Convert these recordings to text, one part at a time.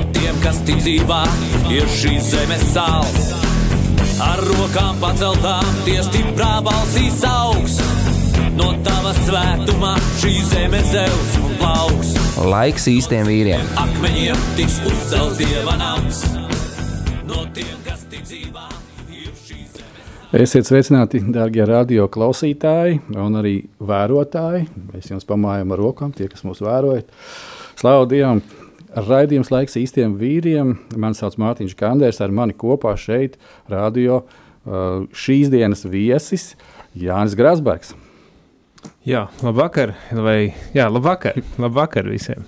No tiem, kas tic dzīvā, ir šīs zemes sāls. Ar rokām paceltām, tie stiprā balsīs augs. No tava svētumā šī zeme zeus un plauks. Laiks īstiem vīriem. Akmeņiem tiks uzcelts dieva nams. No tiem, kas tic dzīvā. Esiet sveicināti, darbie radio klausītāji un arī vērotāji. Mēs jums pamājam ar rokām, tie, kas mūs vērojat. Slavu Dievam! Raidījums laiks īstiem vīriem. Mani sauc Mārtiņš Kanders, ar mani kopā šeit radio uh, šīs dienas viesis Jānis Grasbergs. Jā, labvakar, vai jā, labvakar, labvakar visiem.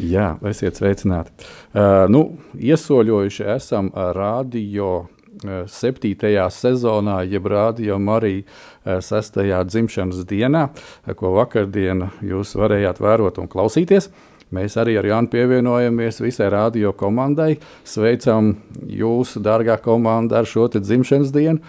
Jā, esiet sveicināti. Uh, nu, iesoļojuši esam uh, radio uh, septītajā sezonā, jeb radio arī uh, sestajā dzimšanas dienā, uh, ko vakardien jūs varējāt vērot un klausīties. Mēs arī ar Jānu pievienojamies visai radio komandai. Sveicam jūsu, dārgā komanda, ar šo dzimšanas dienu.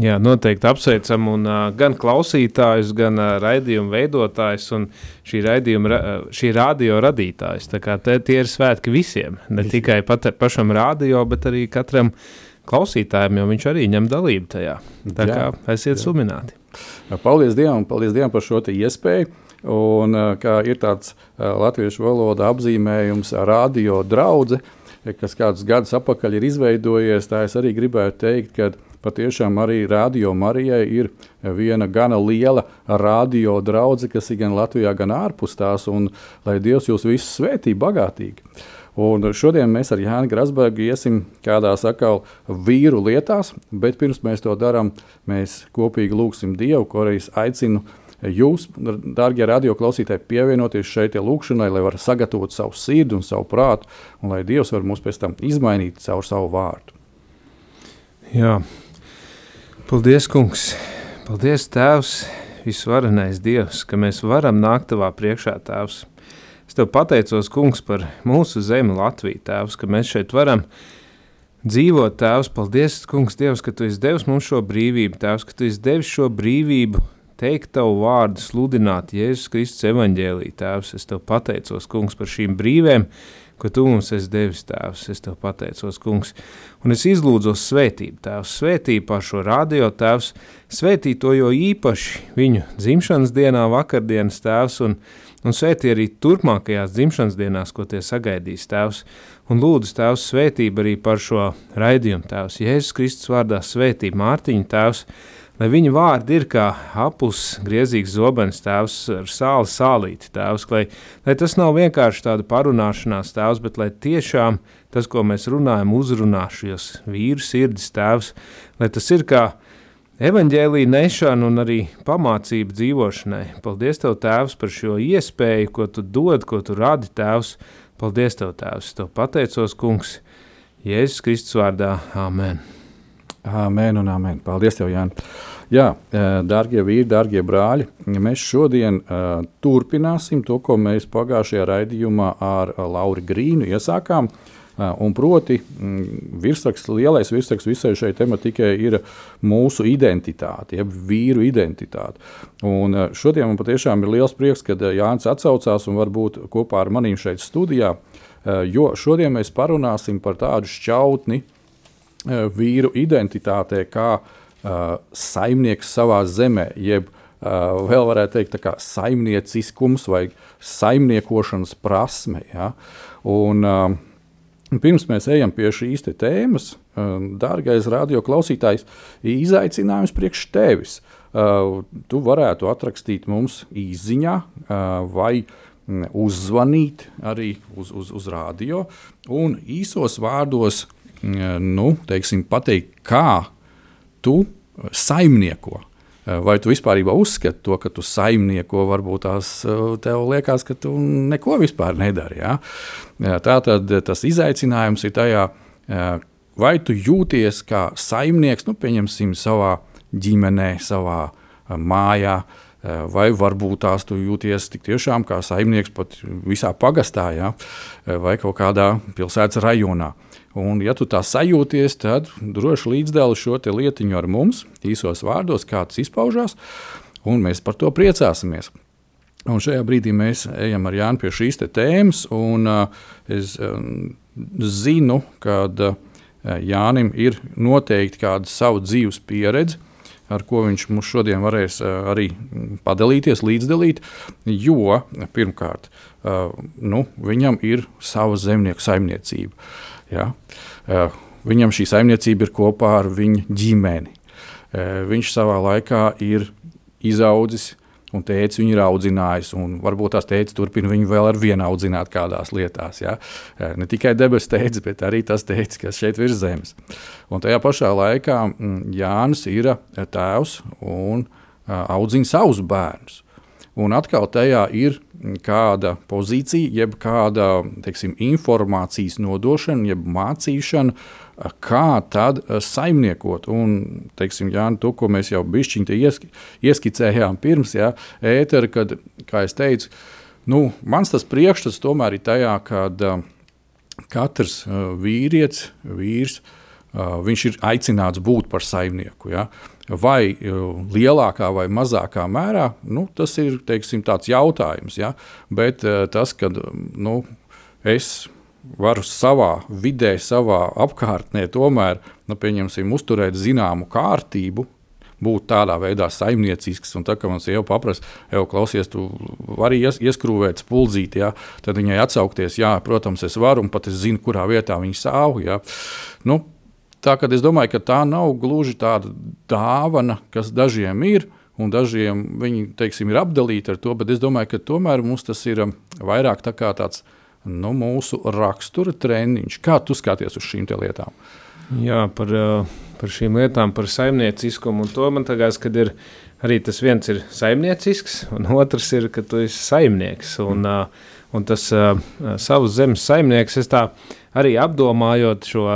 Jā, noteikti apsveicam un, uh, gan klausītājus, gan uh, raidījumu veidotājus un šī, raidījuma, uh, šī radio radītājus. Te, tie ir svētki visiem, ne Visi. tikai pat, pašam radio, bet arī katram klausītājam, jo viņš arī ņem dalību tajā. Tā jā, kā esiet jā. sumināti. Paldies Dievam, paldies Dievam par šo iespēju. Un, kā ir tāds latviešu valoda apzīmējums, radio draudzene, kas kādus gadus atpakaļ ir izveidojies, tā es arī gribētu teikt, ka patiešām arī Radio Marijai ir viena gana liela radio draudzene, kas ir gan Latvijā, gan ārpus tās, un lai Dievs jūs visus svētī bagātīgi. Un šodien mēs ar Jānu Grasbergu iesim kādās atkal vīru lietās, bet pirms mēs to darām, mēs kopīgi lūgsim Dievu, ko arī aicinu jūs, darbie radioklausītāji, pievienoties šeit lūkšanai, lai varētu sagatavot savu sirdi un savu prātu, un lai Dievs var mūs pēc tam izmainīt caur savu vārdu. Jā, paldies, Kungs! Paldies, Tēvs! Visvarenais Dievs, ka mēs varam nākt tavā priekšā, Tēvs. Es tev pateicos, Kungs, par mūsu zemi, Latviju, Tēvs, ka mēs šeit varam dzīvot, Tēvs. Paldies, Kungs, Dievs, ka tu esi devis mums šo brīvību, Tēvs, ka tu esi devis šo brīvību teikt tavu vārdu, sludināt Jēzus Kristus evaņģēlī, Tēvs. Es tev pateicos, Kungs, par šīm brīvēm, ko tu mums esi devis, Tēvs. Es tev pateicos, Kungs. Un es izlūdzos svētību, Tēvs, svētību pār šo radio, Tēvs, svētī to jo īpaši viņu dzimšanas dienā, vakardienas, Tēvs, un, un svētī arī turpmākajās dzimšanas dienās, ko tie sagaidīs, Tēvs. Un lūdzu, Tēvs, svētību arī par šo raidījumu, Tēvs. Jēzus Kristus vārdā svētību Mārtiņu, Tēvs, lai viņa vārdi ir kā apus, griezīgs zobens, tēvs ar sāli sālīti, tēvs, lai, lai tas nav vienkārši tāda parunāšanās tēvs, bet lai tiešām tas, ko mēs runājam, uzrunā šos vīru sirdis tēvs, lai tas ir kā evaņģēlīja nešana un arī pamācība dzīvošanai. Paldies Tev, Tēvs, par šo iespēju, ko Tu dod, ko Tu radi, Tēvs. Paldies Tev, Tēvs, Tev pateicos, Kungs, Jēzus Kristus vārdā. Āmen! Amen un amen. Paldies, tev, Jānis. Jā, darbie vīri, darbie brāļi, mēs šodien uh, turpināsim to, ko mēs pagājušajā raidījumā ar Lauru Grīnu iesākām. Uh, un proti, mm, virsraksts, lielais virsraksts visai šai tematikai ir mūsu identitāte, jeb vīru identitāte. Un uh, šodien man patiešām ir liels prieks, ka Jānis atsaucās un var būt kopā ar maniem šeit studijā, jo šodien mēs parunāsim par tādu šķautni, uh, vīru identitātē kā uh, saimnieks savā zemē, jeb uh, vēl varētu teikt, kā saimnieciskums vai saimniekošanas prasme. Ja? Un, uh, pirms mēs ejam pie šīs tēmas, uh, dārgais radioklausītājs, izaicinājums priekš tevis. Uh, tu varētu atrakstīt mums īsiņā uh, vai mm, uzzvanīt arī uz, uz, uz radio un īsos vārdos nu, teiksim, pateikt, kā tu saimnieko. Vai tu vispār uzskati to, ka tu saimnieko, varbūt tās tev liekas, ka tu neko vispār nedari. Ja? Tā tad tas izaicinājums ir tajā, vai tu jūties kā saimnieks, nu, pieņemsim, savā ģimenē, savā mājā, vai varbūt tās tu jūties tik tiešām kā saimnieks pat visā pagastā, ja? vai kaut kādā pilsētas rajonā. Un, ja tu tā sajūties, tad droši līdzdali šo lietiņu ar mums, īsos vārdos, kā tas izpaužās, un mēs par to priecāsimies. Un šajā brīdī mēs ejam ar Jānu pie šīs tēmas, un uh, es um, zinu, ka uh, Jānim ir noteikti kāda sava dzīves pieredze, ar ko viņš mums šodien varēs uh, arī padalīties, līdzdalīt. Jo pirmkārt, uh, nu, viņam ir sava zemnieku saimniecība. Uh, Ja? Viņam šī saimniecība ir kopā ar viņa ģimeni. Viņš savā laikā ir izaudzis, un tēvs viņu ir audzinājis. Varbūt tās tēvs turpina viņu vēl ar vienu audzināt kādās lietās. Ja? Ne tikai debesu tēvs, bet arī tas tēvs, kas šeit virs zemes. Un tajā pašā laikā Jānis ir tēvs un audzina savus bērnus. Un atkal tajā ir kāda pozīcija, jeb kāda teiksim, informācijas nodošana, jeb mācīšana, kā tad eh, saimniekot. Un, teiksim, jā, to, ko mēs jau bišķiņi iesk ieskicējām pirms jā, ētera, kad, kā es teicu, nu, mans tas priekšstats tomēr ir tajā, ka uh, katrs uh, vīrietis, vīrs, viņš ir aicināts būt par saimnieku. Ja? Vai e, lielākā vai mazākā mērā, nu, tas ir teiksim, jautājums. Ja? Bet e, tas, ka nu, es varu savā vidē, savā apkārtnē, tomēr nu, uzturēt zināmu kārtību, būt tādā veidā saimniecisks. Un tā kā man sieva paprasta, jau klausies, tu vari ies, ieskrūvēt spuldzīti, ja? tad viņai atsaukties, jā, protams, es varu, un pat es zinu, kurā vietā viņa stāv. Ja? Nu, Tā kā es domāju, ka tā nav gluži tāda dāvana, kas dažiem ir, un dažiem viņi teiksim, ir apdalīti ar to, bet es domāju, ka tomēr mums tas ir um, vairāk tā tāds nu, mūsu rakstura treniņš. Kā tu skaties uz šīm lietām? Jā, par, uh, par šīm lietām, par saimnieciskumu. Un to man liekas, ka ir arī tas viens ir saimniecisks, un otrs ir, ka tu esi saimnieks. Un, mm. uh, un tas uh, savus zemes saimnieks, es tā arī apdomājot šo.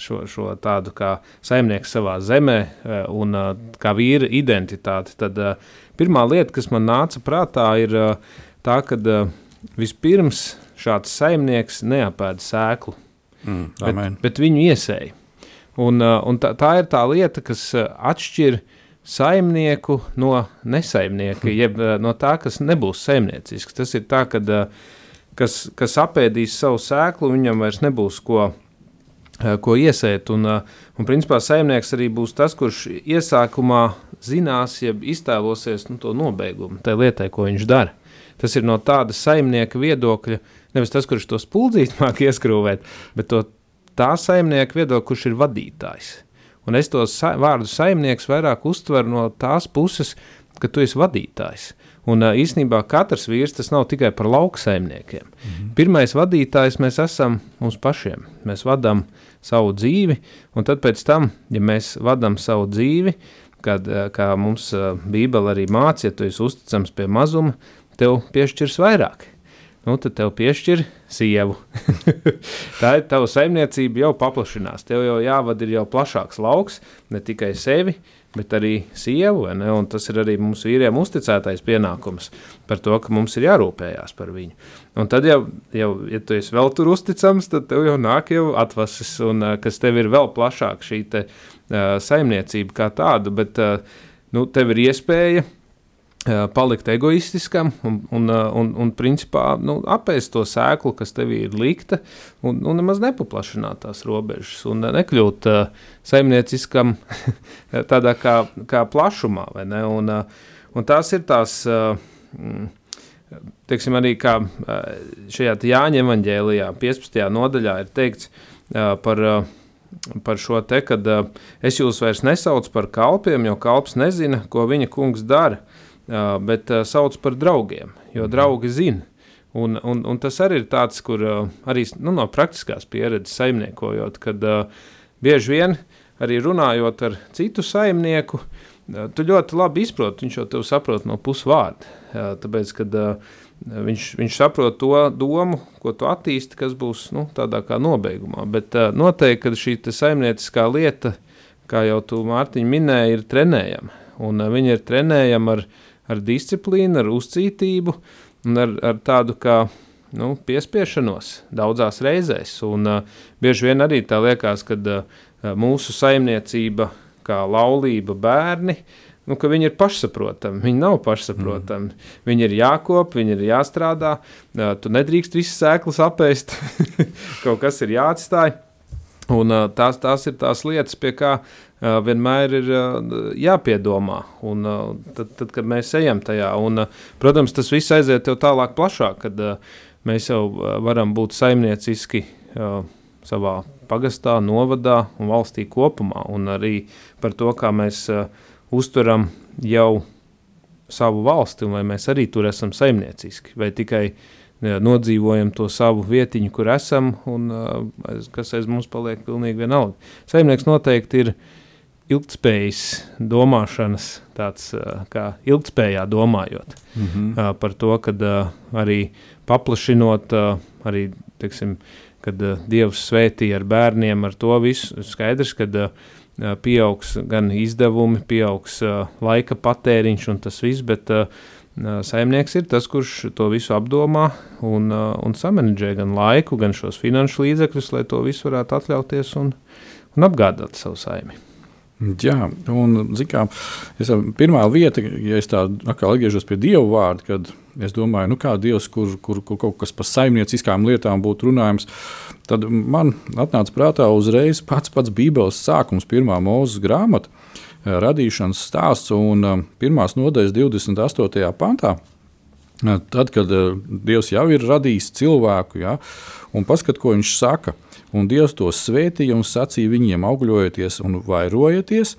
Šo, šo tādu kā saimnieku savā zemē eh, un eh, kā vīra identitāti, tad eh, pirmā lieta, kas man nāca prātā, ir tā, ka vispirms šāds saimnieks neapēda sēklu, mm, bet, bet viņu iesēja. Un, un tā, tā ir tā lieta, kas atšķir saimnieku no nesaimnieka, jeb no tā, kas nebūs saimniecisks. Tas ir tā, kad, kas, kas apēdīs savu sēklu, viņam vairs nebūs ko ko iesēt. Un, eh, un principā saimnieks arī būs tas, kurš iesākumā zinās, jeb iztēlosies nu, to nobeigumu tai lietai, ko viņš dara. Tas ir no tāda saimnieka viedokļa, nevis tas, kurš to spuldzīti māk ieskrūvēt, bet to tā saimnieka viedokļa, kurš ir vadītājs. Un es to sa vārdu saimnieks vairāk uztveru no tās puses, ka tu esi vadītājs. Un īstenībā katrs vīrs tas nav tikai par lauksaimniekiem. Mm -hmm. Pirmais vadītājs mēs esam mums pašiem. Mēs vadām savu dzīvi, un tad pēc tam, ja mēs vadām savu dzīvi, kad, kā mums Bībele arī māca, ja tu esi uzticams pie mazuma, tev piešķirs vairāk. Nu, tad tev piešķir sievu. Tā ir tava saimniecība, jau paplašinās. Tev jau jāvada jau plašāks lauks, ne tikai sevi, bet arī sievu. Tas ir arī mums vīriem uzticētais pienākums par to, ka mums ir jārūpējās par viņu. Un tad, jau, jau, ja tu esi vēl tur uzticams, tad tev jau nāk jau atvases, un kas tev ir vēl plašāk šī te, uh, saimniecība kā tāda, bet uh, nu, tev ir iespēja palikt egoistiskam un, un, un, un principā nu, apēst to sēklu, kas tev ir likta, un, un nemaz nepaplašināt tās robežas, un nekļūt uh, saimnieciskam tādā kā, kā plašumā. Un, uh, un tās ir tās, uh, teiksim, arī kā šajā Jāņa evanģēlijā, 15. nodaļā ir teikts uh, par. Uh, par šo te, kad uh, es jūs vairs nesaucu par kalpiem, jo kalps nezina, ko viņa kungs dara bet sauc par draugiem, jo draugi zina. Un, un, un tas arī ir tāds, kur arī nu, no praktiskās pieredzes saimniekojot, kad bieži vien arī runājot ar citu saimnieku, tu ļoti labi izproti, viņš jau tev saprot no pusvārda. Tāpēc, kad viņš, viņš saprot to domu, ko tu attīsti, kas būs nu, tādā kā nobeigumā. Bet noteikti, ka šī saimnieciskā lieta, kā jau tu Mārtiņ minēji, ir trenējama. Un viņa ir trenējama ar, ar disciplīnu, ar uzcītību un ar, ar tādu kā nu, piespiešanos daudzās reizēs. Un, uh, bieži vien arī tā liekas, ka uh, mūsu saimniecība, kā laulība, bērni, nu, viņi ir pašsaprotami. Viņi nav pašsaprotami. Mm. Viņi ir jākop, viņi ir jāstrādā. Uh, tu nedrīkst visas sēklas apēst, kaut kas ir jāatstāj. Un, uh, tās, tās ir tās lietas, pie kā uh, vienmēr ir uh, jāpiedomā. Un, uh, tad, tad, kad mēs ejam tajā, un, uh, protams, tas viss aiziet jau tālāk, plašāk. Kad, uh, Mēs jau varam būt saimnieciski uh, savā pagastā, novadā un valstī kopumā, un arī par to, kā mēs uh, uzturam jau savu valsti, un vai mēs arī tur esam saimnieciski, vai tikai uh, nodzīvojam to savu vietiņu, kur esam, un uh, kas aiz mums paliek pilnīgi vienalga. Saimnieks noteikti ir ilgspējas domāšanas, tāds kā ilgspējā domājot mm -hmm. par to, ka arī paplašinot arī, teiksim, kad Dievs svētīja ar bērniem, ar to visu skaidrs, kad pieaugs gan izdevumi, pieaugs laika patēriņš un tas viss, bet saimnieks ir tas, kurš to visu apdomā un, un samanģē gan laiku, gan šos finanšu līdzekļus, lai to visu varētu atļauties un, un apgādāt savu saimi. Jā, un kā, es, pirmā vieta, ja es tā atkal atgriežos pie Dieva vārda, kad es domāju, nu kā Dievs, kur, kur, kur kaut kas par saimnieciskām lietām būtu runājams, tad man atnāca prātā uzreiz pats pats Bībeles sākums, pirmā mūzes grāmata, radīšanas stāsts un pirmās nodaļas 28. pantā. Tad, kad Dievs jau ir radījis cilvēku, ja, un paskat, ko viņš saka – Un Dievs tos svētīja un sacīja viņiem: augļojieties un vairojieties,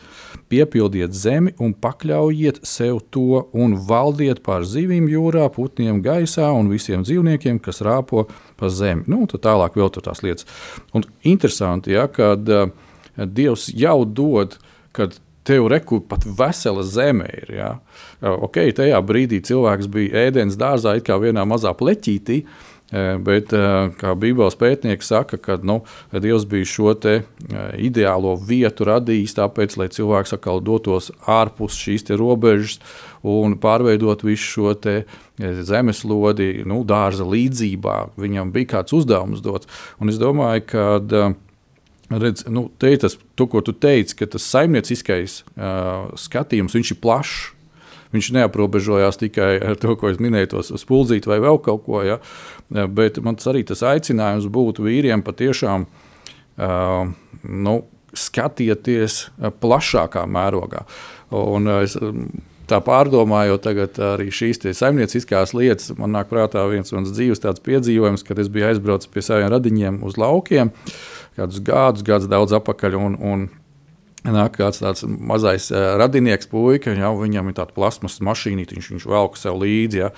piepildiet zemi un pakļaujiet sev to, un valdiet pār zivīm jūrā, putniem gaisā un visiem dzīvniekiem, kas rāpo pa zemi. Nu, tad tālāk vēl tur tās lietas. Un interesanti, ja, kad uh, Dievs jau dod, kad tev reku pat vesela zeme ir. Ja. Uh, ok, tajā brīdī cilvēks bija ēdienas dārzā, it kā vienā mazā pleķītī. Uh, Bet, kā Bībeles pētnieki saka, ka nu, Dievs bija šo ideālo vietu radījis, tāpēc, lai cilvēks atkal dotos ārpus šīs robežas un pārveidot visu šo zemeslodi, nu, dārza līdzībā. Viņam bija kāds uzdevums dots. Un es domāju, ka redz, nu, te tas, to, ko tu teici, ka tas saimnieciskais uh, skatījums ir plašs. Viņš neaprobežojās tikai ar to, ko es minēju, tos spuldzīti vai vēl kaut ko. Ja? Bet man tas arī tas aicinājums būtu vīriem patiešām uh, nu, skatieties plašākā mērogā. Un, es, tā pārdomājot, arī šīs saimnieciskās lietas, man nāk prātā viens mans dzīves piedzīvojums, kad es biju aizbraucis pie saviem radiņiem uz laukiem, kādus gadus, gadus daudz atpakaļ. Un, un Nāk kāds tāds mazais uh, radinieks, puika, ja, viņam ir tāda plasmas mašīna, viņš, viņš velk sev līdzi. Ja.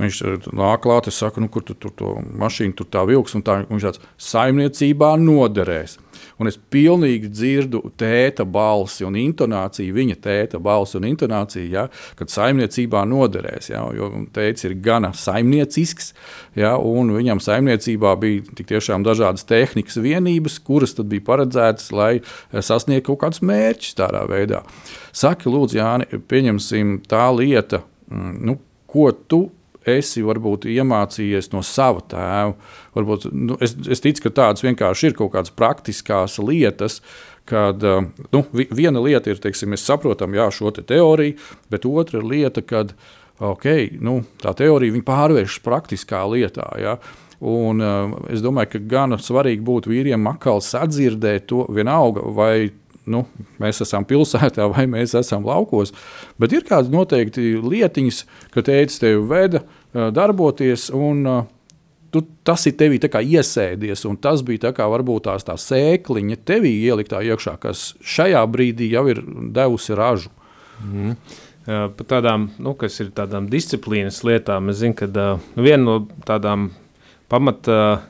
Viņš nāk klāt, es saku, nu, kur tu tur to mašīnu tur tā vilks, un tā, viņš tāds saimniecībā noderēs. Un es pilnīgi dzirdu tēta balsi un intonāciju, viņa tēta balsi un intonāciju, ja, kad saimniecībā noderēs. Ja, jo tēvs ir gana saimniecisks, ja, un viņam saimniecībā bija tiešām dažādas tehnikas vienības, kuras bija paredzētas, lai sasniegtu kaut kādus mērķus tādā veidā. Saki, lūdzu, Jāni, pieņemsim tā lieta, mm, nu, ko tu esi varbūt iemācījies no sava tēva. Varbūt, nu, es, es ticu, ka tādas vienkārši ir kaut kādas praktiskas lietas. Kad eh, nu, viena lieta ir, teiksim, mēs saprotam jā, šo te teoriju, bet otra lieta, kad okay, nu, tā teorija pārvēršas praktiskā lietā. Ja? Un, uh, es domāju, ka gan svarīgi būtu vīriem atkal sadzirdēt to vienalga, vai nu, mēs esam pilsētā vai mēs esam laukos. Bet ir kādas noteikti lietiņas, ka tēvs tevi veda darboties. Un, Tu, tas ir tevī iesēdies, un tas bija tā kā varbūt tās tā sēkliņa tevī ieliktā iekšā, kas šajā brīdī jau ir devusi ražu. Mm. Par tādām, nu, kas ir tādām disciplīnas lietām, es zinu, ka uh, viena no tādām pamatā uh,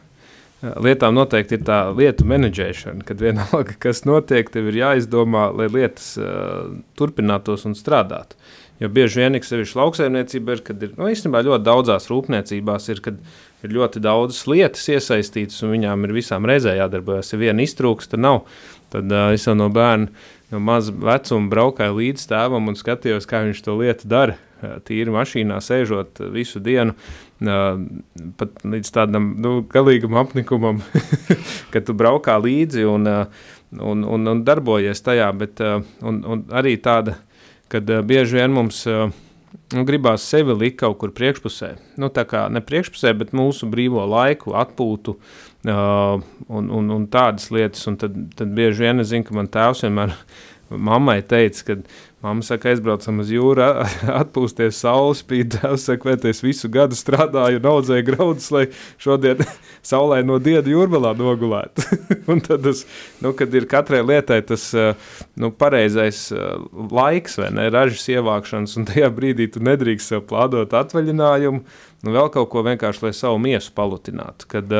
lietām noteikti ir tā lietu menedžēšana, kad vienalga, kas notiek, tev ir jāizdomā, lai lietas uh, turpinātos un strādātu. Jo bieži vien, kas sevišķi lauksaimniecība ir, kad ir nu, īstenībā ļoti daudzās rūpniecībās, ir, kad ir ļoti daudzas lietas iesaistītas un viņām ir visām reizē jādarbojas. Ja viena iztrūks, tad nav. Tad uh, es jau no bērna, no maza vecuma braucāju līdz tēvam un skatījos, kā viņš to lietu dara. Tīri mašīnā sēžot visu dienu, pat līdz tādam nu, galīgam apnikumam, ka tu braukā līdzi un, un, un, un darbojies tajā. Bet, un, un arī tāda, kad bieži vien mums nu, gribās sevi likt kaut kur priekšpusē. Nu, tā kā ne priekšpusē, bet mūsu brīvo laiku, atpūtu uh, un, un, un tādas lietas. Un tad, tad bieži vien es zinu, ka man tēvs vienmēr mammai teica, ka Māma saka, aizbraucam uz jūru, atpūsties saules spīd. Tēvs saka, vai es visu gadu strādāju un audzēju graudus, lai šodien saulē no dieda jūrmalā nogulētu. un tad, tas, nu, kad ir katrai lietai tas nu, pareizais laiks, vai ne, ražas ievākšanas, un tajā brīdī tu nedrīkst sev plādot atvaļinājumu, nu, vēl kaut ko vienkārši, lai savu miesu palutinātu. Kad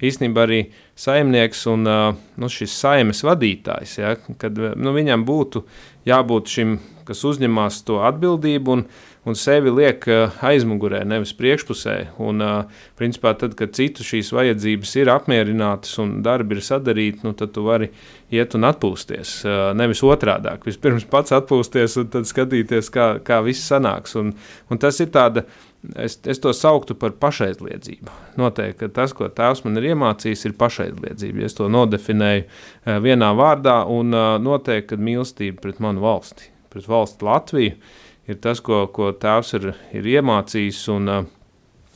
īstenībā arī saimnieks un nu, šis saimes vadītājs, ja, kad nu, viņam būtu jābūt šim, kas uzņemas to atbildību un, un sevi liek eh, aizmugurē, nevis priekšpusē. Un, eh, principā, tad, kad citu šīs vajadzības ir apmierinātas un darbi ir sadarīti, nu, tad tu vari iet un atpūsties. Eh, nevis otrādi. Vispirms pats atpūsties un tad skatīties, kā, kā viss sanāks. Un, un tas ir tāds Es, es to sauktu par pašaizliedzību. Noteikti, tas, ko tēvs man ir iemācījis, ir pašaizliedzība. Es to nodefinēju uh, vienā vārdā, un uh, noteikti, ka mīlestība pret manu valsti, pret valsti Latviju, ir tas, ko, ko tēvs ir, ir iemācījis. Un, uh,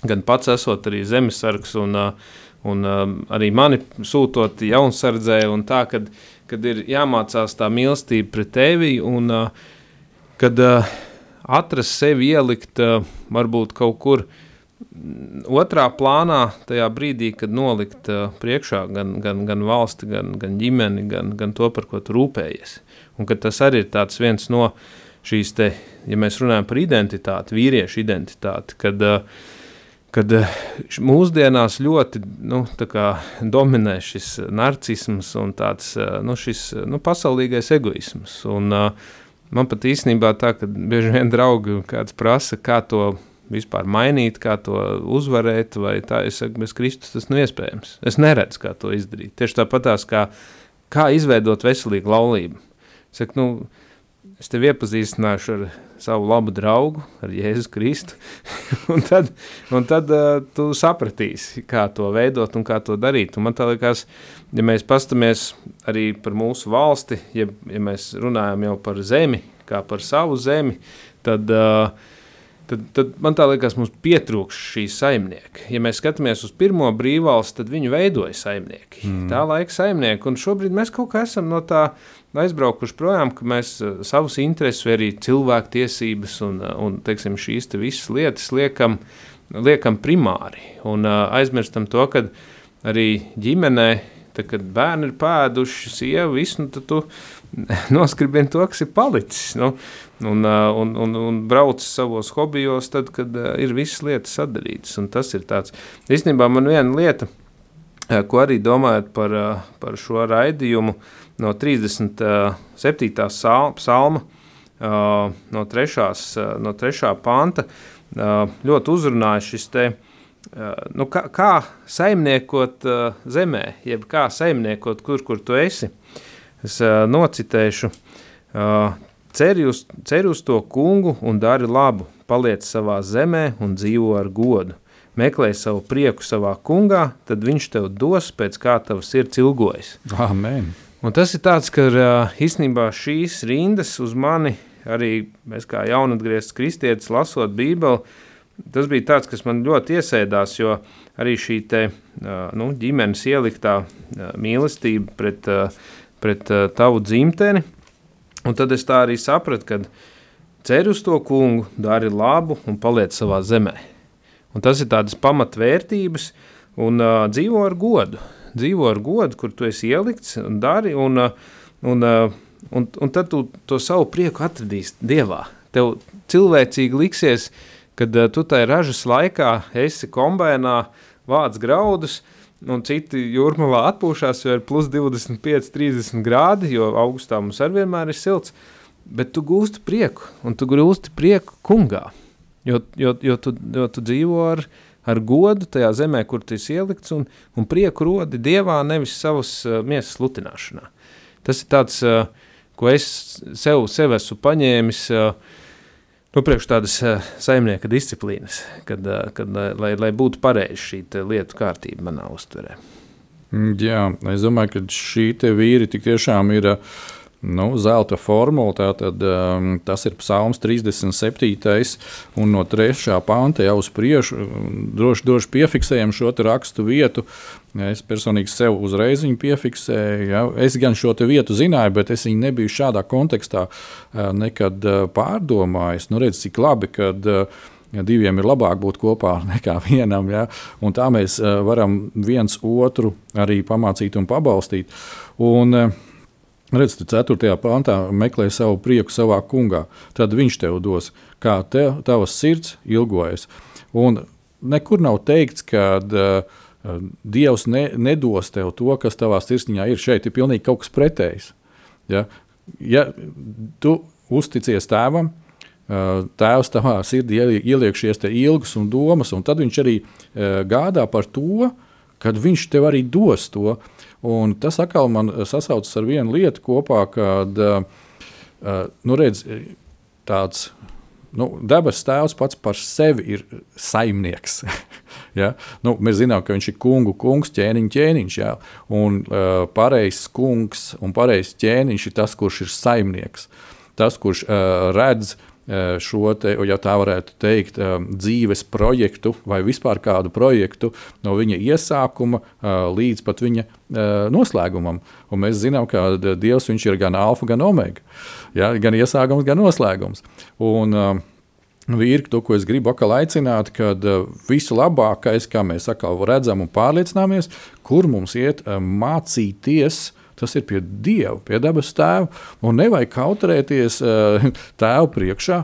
gan pats esot arī zemesargs, un, un arī mani sūtot jaunsardzē, un tā, kad, kad ir jāmācās tā mīlestība pret tevi, un kad atrast sevi ielikt varbūt kaut kur mm, otrā plānā, tajā brīdī, kad nolikt priekšā gan, gan, gan valsti, gan, gan ģimeni, gan, gan to, par ko tu rūpējies. Un tas arī ir viens no šīs, te, ja mēs runājam par identitāti, vīriešu identitāti, kad, kad mūsdienās ļoti nu, dominē šis narcisms un tāds nu, šis, nu, pasaulīgais egoisms. Un, uh, Man pat īstenībā tā, ka bieži vien draugi kāds prasa, kā to vispār mainīt, kā to uzvarēt, vai tā, es saku, bez Kristus tas nav iespējams. Es neredzu, kā to izdarīt. Tieši tāpatās, kā, kā izveidot veselīgu laulību. Es saku, nu, es tevi iepazīstināšu ar savu labu draugu, ar Jēzu Kristu, un tad, un tad uh, tu sapratīsi, kā to veidot un kā to darīt. Un man liekas, ja mēs pastamies arī par mūsu valsti, ja, ja mēs runājam jau par zemi, kā par savu zemi, tad uh, tad, tad man tā liekas, mums pietrūks šī saimnieka. Ja mēs skatāmies uz pirmo brīvvalsti, tad viņu veidoja saimnieki. Mm. Tā laika saimnieki, un šobrīd mēs kaut kā esam no tā aizbraukuši projām, ka mēs uh, savus intereses, arī cilvēku tiesības un, uh, un teiksim, šīs te visas lietas liekam, liekam primāri un uh, aizmirstam to, ka arī ģimenē, tad, kad bērni ir pēduši sievu, visu, nu, tad tu noskribini to, kas ir palicis. Nu, un, un, un, un brauc savos hobijos, tad, kad ir visas lietas sadarītas. Tas ir tāds, īstenībā man viena lieta, ko arī domājot par, par šo raidījumu no 37. psalma, no 3. No 3. panta, ļoti uzrunāja šis te, nu, kā, kā saimniekot zemē, jeb kā saimniekot, kur, kur tu esi. Es uh, nocitēšu, uh, ceri uz, ceri uz to kungu un dari labu, paliec savā zemē un dzīvo ar godu. Meklē savu prieku savā kungā, tad viņš tev dos pēc kā tavs sirds ilgojas. Amen. Un tas ir tāds, ka uh, īstenībā šīs rindas uz mani, arī mēs kā jaunatgriezts kristietis lasot bībeli, tas bija tāds, kas man ļoti iesēdās, jo arī šī te, nu, ģimenes ieliktā mīlestība pret uh, pret uh, tavu dzimteni. Un tad es tā arī sapratu, ka cer uz to kungu, dari labu un paliec savā zemē. Un tas ir tādas pamatvērtības un uh, dzīvo ar godu. Dzīvo ar godu, kur tu esi ielikts un dari, un, uh, un, uh, un, un tad tu to savu prieku atradīsi Dievā. Tev cilvēcīgi liksies, kad uh, tu tajā ražas laikā esi kombēnā, vāc graudus, un citi jūrmalā atpūšās, jo ir plus 25, 30 grādi, jo augustā mums arī vienmēr ir silts. Bet tu gūsti prieku, un tu gūsti prieku kungā. Jo, jo, jo, tu, jo tu dzīvo ar, ar godu tajā zemē, kur esi ielikts, un, un prieku rodi dievā, nevis savas uh, miesas lutināšanā. Tas ir tāds, uh, ko es sev, sev esmu paņēmis. Uh, Nu, priekš tādas uh, saimnieka disciplīnas, kad, uh, kad, lai, lai būtu pareizi šī lietu kārtība manā uztverē. Mm, jā, es domāju, ka šī vīri tiešām ir uh, Nu, zelta formula, tātad, um, tas ir Psalms 37. un no 3. panta jau uz priekšu droši, droši piefiksējam šo rakstu vietu. Es personīgi sev uzreiz piefiksēju. Ja. Es gan šo vietu zināju, bet es viņu nebiju šādā kontekstā nekad pārdomājis. Nu, redz, cik labi, kad ja diviem ir labāk būt kopā nekā vienam. Ja? Un tā mēs varam viens otru arī pamācīt un pabalstīt. Un, Redz, tu 4. pantā meklē savu prieku savā kungā. Tad viņš tev dos, kā tev, tavas sirds ilgojas. Un nekur nav teikts, ka uh, Dievs ne, nedos tev to, kas tavā sirsniņā ir. Šeit ir pilnīgi kaut kas pretējs. Ja, ja tu uzticies tēvam, uh, tēvs tavā sirdī ieliek šīs ilgas un domas, un tad viņš arī uh, gādā par to, kad viņš tev arī dos to. Un tas atkal man sasaucas ar vienu lietu kopā, kad nu redz, tāds nu, debesu tēvs pats par sevi ir saimnieks. ja? nu, mēs zinām, ka viņš ir kungu kungs, ķēniņš, ķēniņš. Ja? Un uh, pareizs kungs un pareizs ķēniņš ir tas, kurš ir saimnieks. Tas, kurš uh, redz uh, šo, te, ja tā varētu teikt, dzīves projektu vai vispār kādu projektu no viņa iesākuma līdz pat viņa noslēgumam. Un mēs zinām, ka Dievs ir gan alfa, gan omega. Ja, gan iesākums, gan noslēgums. Un, Vīri, to, ko es gribu atkal aicināt, kad visu labākais, kā mēs atkal redzam un pārliecināmies, kur mums iet mācīties uh, Tas ir pie Dieva, pie dabas tēva. Un nevajag kautrēties uh, tēvu priekšā,